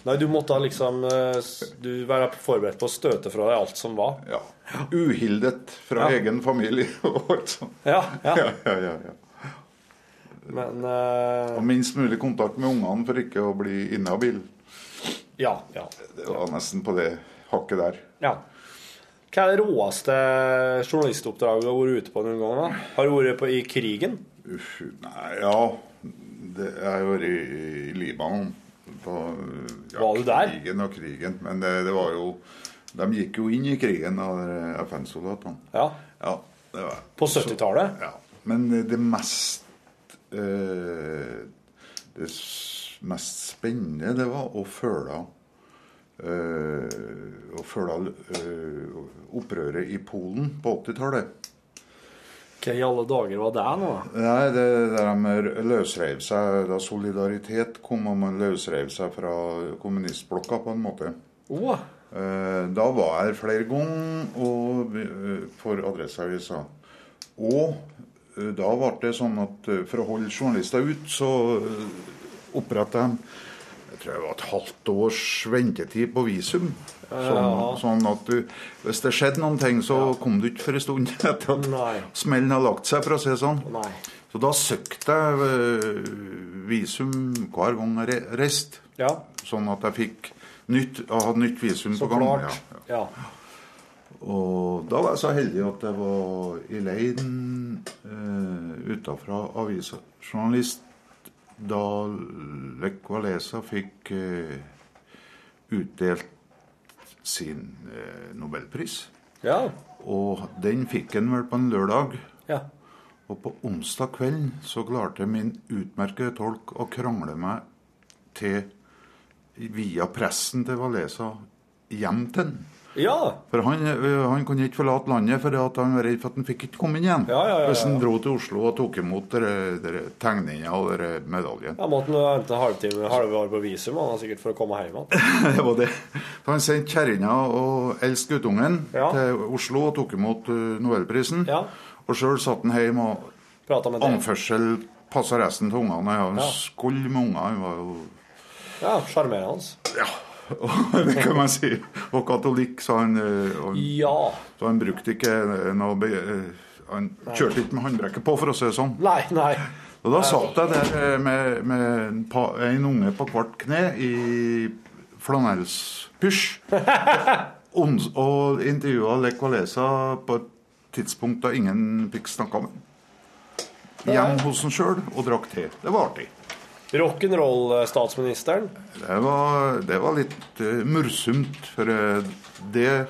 Nei, du måtte liksom eh, Du være forberedt på å støte fra deg alt som var. Ja. Uhildet fra Ja. egen familie og alt sånt. Ja, ja. Ja, ja, ja, ja. Men uh... Og minst mulig kontakt med ungene for ikke å bli inhabil. Ja. ja. Det var nesten på det hakket der. ja. Hva er det råeste journalistoppdraget du har vært ute på noen gang? da? Har du vært på i krigen? Uff, nei, ja det, har vært i, i Libanon. På, ja, Var du der? Krigen og krigen. Men det, det var jo De gikk jo inn i krigen, FN-soldatene. Ja. Ja, det var På 70-tallet? Ja. Men det mest eh, Det mest spennende, det var å følge eh, Å følge eh, opprøret i Polen på 80-tallet. Hva i alle dager var det nå? Nei, det der de løsreiv seg da Solidaritet kom, og man løsreiv seg fra kommunistblokka på en måte. Oh, Da var jeg flere ganger og, for Adresseavisa. Og da ble det sånn at for å holde journalister ut, så oppretta jeg tror det var et halvt års ventetid på visum. Sånn, sånn at du, hvis det skjedde noen ting, så kom du ikke for en stund etter at Nei. smellen har lagt seg, for å si det sånn. Nei. Så da søkte jeg eh, visum hver gang jeg re- reiste. Ja, Sånn at jeg fikk nytt, jeg hadde nytt visum så på gang. Ja. Ja. Og da var jeg så heldig at jeg var i Leiden eh, utafra avisa. Da Lekva Lesa fikk eh, utdelt sin eh, nobelpris. Ja. Og den fikk han vel på en lørdag. ja. Og på onsdag kvelden så klarte min utmerkede tolk å krangle meg til via pressen til Valesa hjem til han. Ja. For han, øh, han kunne ikke forlate landet for at han var redd for at han fikk ikke komme inn igjen. Ja, ja, ja. Hvis han dro til Oslo og tok imot tegningene og dere medaljen. Ja, måtte han vente halvtime, halve år på visum, han sikkert for å komme hjem igjen. Det var det. For han sendte kjerringa og eldste guttungen til Oslo og tok imot novellprisen nobelprisen. Ja. Og sjøl satt han hjemme og anførsel passa resten til ungene. Han Ja. skulle med unger. Han var jo Ja, sjarmerende. Ja, det kan man si. Og katolikk, så han, øh, og, Ja. så han brukte ikke noe øh, Han kjørte ikke med håndbrekket på, for å si det sånn. Nei, nei. Og da satt jeg der med, med en, pa, en unge på hvert kne i flanellspysj. Og intervjua Lech Walesa på et tidspunkt da ingen fikk snakka med ham. Hjemme hos han sjøl og drakk te. Det var artig. Rock'n'roll-statsministeren. Det var, det var litt uh, morsomt, for eh, det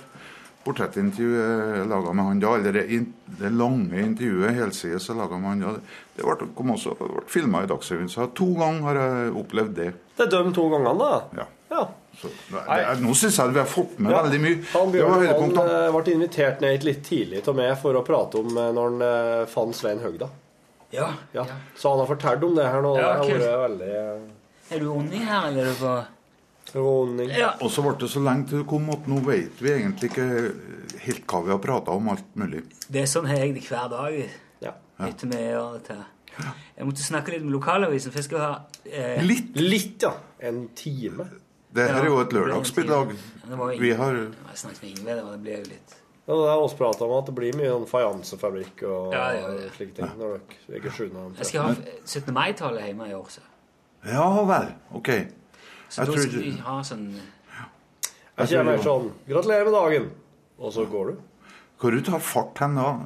portrettintervjuet jeg laga med han da, eller det, det lange intervjuet helsides jeg laga med han da, det ble, kom også ble filma i Dagsrevyen. Så to ganger har jeg opplevd det. Det er dømt to ganger, da. Ja. Ja. Så, det, nå syns jeg vi har fått med Ja. veldig mye. Han Det var Bjørn eh, ble invitert ned hit litt tidlig til meg for å prate om eh, når han eh, fant Svein Høgda. Ja. Ja. Så han har fortalt om det her nå. Ja, det har vært veldig Er du ordning her, eller er du på. Ja. Og så ble det så lenge til du kom at nå vet vi egentlig ikke helt hva vi har prata om alt mulig. Det er sånn jeg det hver dag. Ja. Etter vi gjør dette. Jeg måtte snakke litt med lokalavisen, for jeg skal ha eh, Litt. Litt, ja. En time. Det her er jo et lørdagsbidrag. Vi har Jeg snakket med Ingve, det ble jo litt Ja, det er vi prata om at det blir mye sånn fajansefabrikk og Ja, ja, ja. slike ting. Når dere ikke skjønner Jeg skal ha 17. mai-tallet hjemme i år, så. Ja vel. OK. Så Jeg da tror skal vi ha sånn Jeg kommer meg sånn 'Gratulerer med dagen', og så går du. Hvor du tar fart hen da?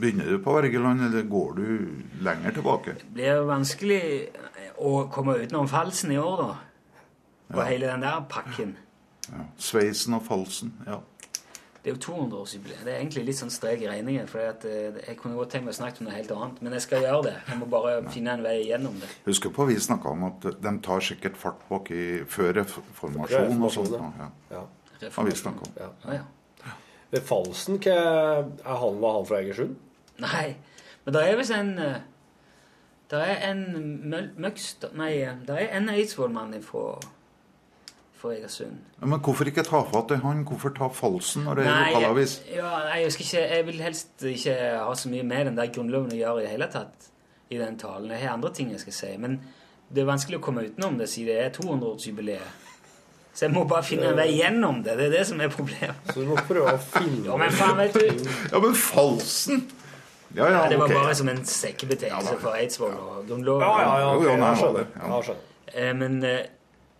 Begynner du på Wergeland, eller går du lenger tilbake? Det blir vanskelig å komme utenom falsen i år, da. Og hele den der pakken. Ja. Sveisen og falsen. Ja. Det er jo 200-årsjubileum. Det er egentlig litt sånn strek i regningen. For eh, jeg kunne godt tenkt meg å snakke om noe helt annet. Men jeg skal gjøre det. Jeg må bare finne en vei gjennom det. Husker på vi snakka om at de tar sikkert fart bak i før reformasjon og sånt. Reformasjon, Ja. Ja. Har vi snakket om. ja. Ja. Det Falsen, hva er han, var han fra Egersund? Nei, men det er visst en eh, Det er en Møgster Nei, eh, det er en Eidsvollmann fra fra Egersund. Men hvorfor ikke ta fatt i han? Hvorfor ta falsen når det er lokalavis? ja, nei, jeg, skal ikke, jeg vil helst ikke ha så mye med den der grunnloven å gjøre i det hele tatt i den talen. Jeg har andre ting jeg skal si. Men det er vanskelig å komme utenom det siden det er 200-årsjubileet. Så jeg må bare finne en vei gjennom det. Det er det som er problemet. Så du må prøve å finne Ja, men faen, vet du Ja, men falsen! Ja, ja, ja, Det var okay. bare som en sekkebetegnelse for Eidsvoll og grunnloven. Ja, ja, ja. okay. skjønner. jeg skjønner. Eh, Men eh,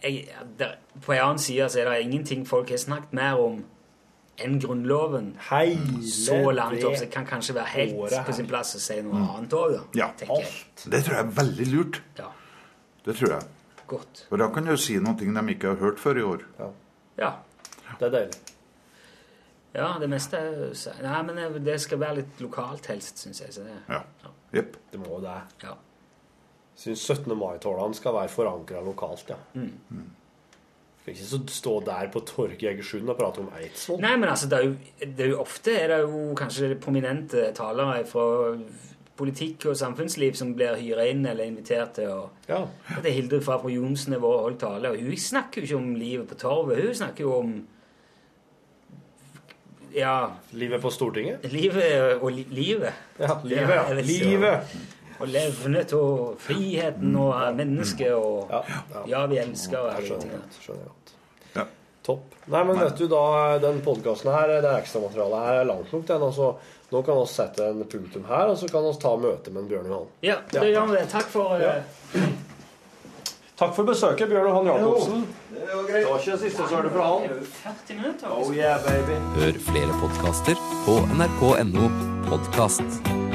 jeg, der, på en annen side så er det ingenting folk har snakket mer om enn Grunnloven Hele så langt opp. Så det kan kanskje være helt på sin plass å si noe annet òg, da. Ja. Det tror jeg er veldig lurt. Ja, Det tror jeg. godt. For da kan du si noe de ikke har hørt før i år. Ja. Det er deilig. ja, det meste er jo Nei, men det- det skal være litt lokalt helst, syns jeg. Så det, Ja. Jepp. Det må det. ja. Syns 17. mai-tårnene skal være forankra lokalt, ja. Mm. Skal ikke så stå der på torget i Egersund og prate om Eidsvoll. Nei, men altså, det er, jo, det er jo ofte er det jo kanskje prominente talere fra politikk og samfunnsliv som blir hyra inn eller invitert til å Ja. Det er Hilde fra Johnsen og holdt tale, og hun snakker jo ikke om livet på torvet. Hun snakker jo om Ja, Livet på Stortinget? livet og li livet. Ja, livet. Ja, livet. Og levnet og friheten og mennesket og Ja, ja. Ja, vi elsker og alle skjønner tingene. Ja. Topp. Nei, men vet du, da, den podkasten her, det ekstramaterialet her er langt nok, den. Altså, nå kan vi sette en punktum her, og så kan vi ta møte med Bjørn Johan. Ja, det gjør vi. Takk for eh, Takk for besøket, Bjørn Johan Jacobsen. Det var ikke det siste så er det fra han. 40 minutter. Oh yeah, baby. Hør flere podkaster på nrk.no podkast.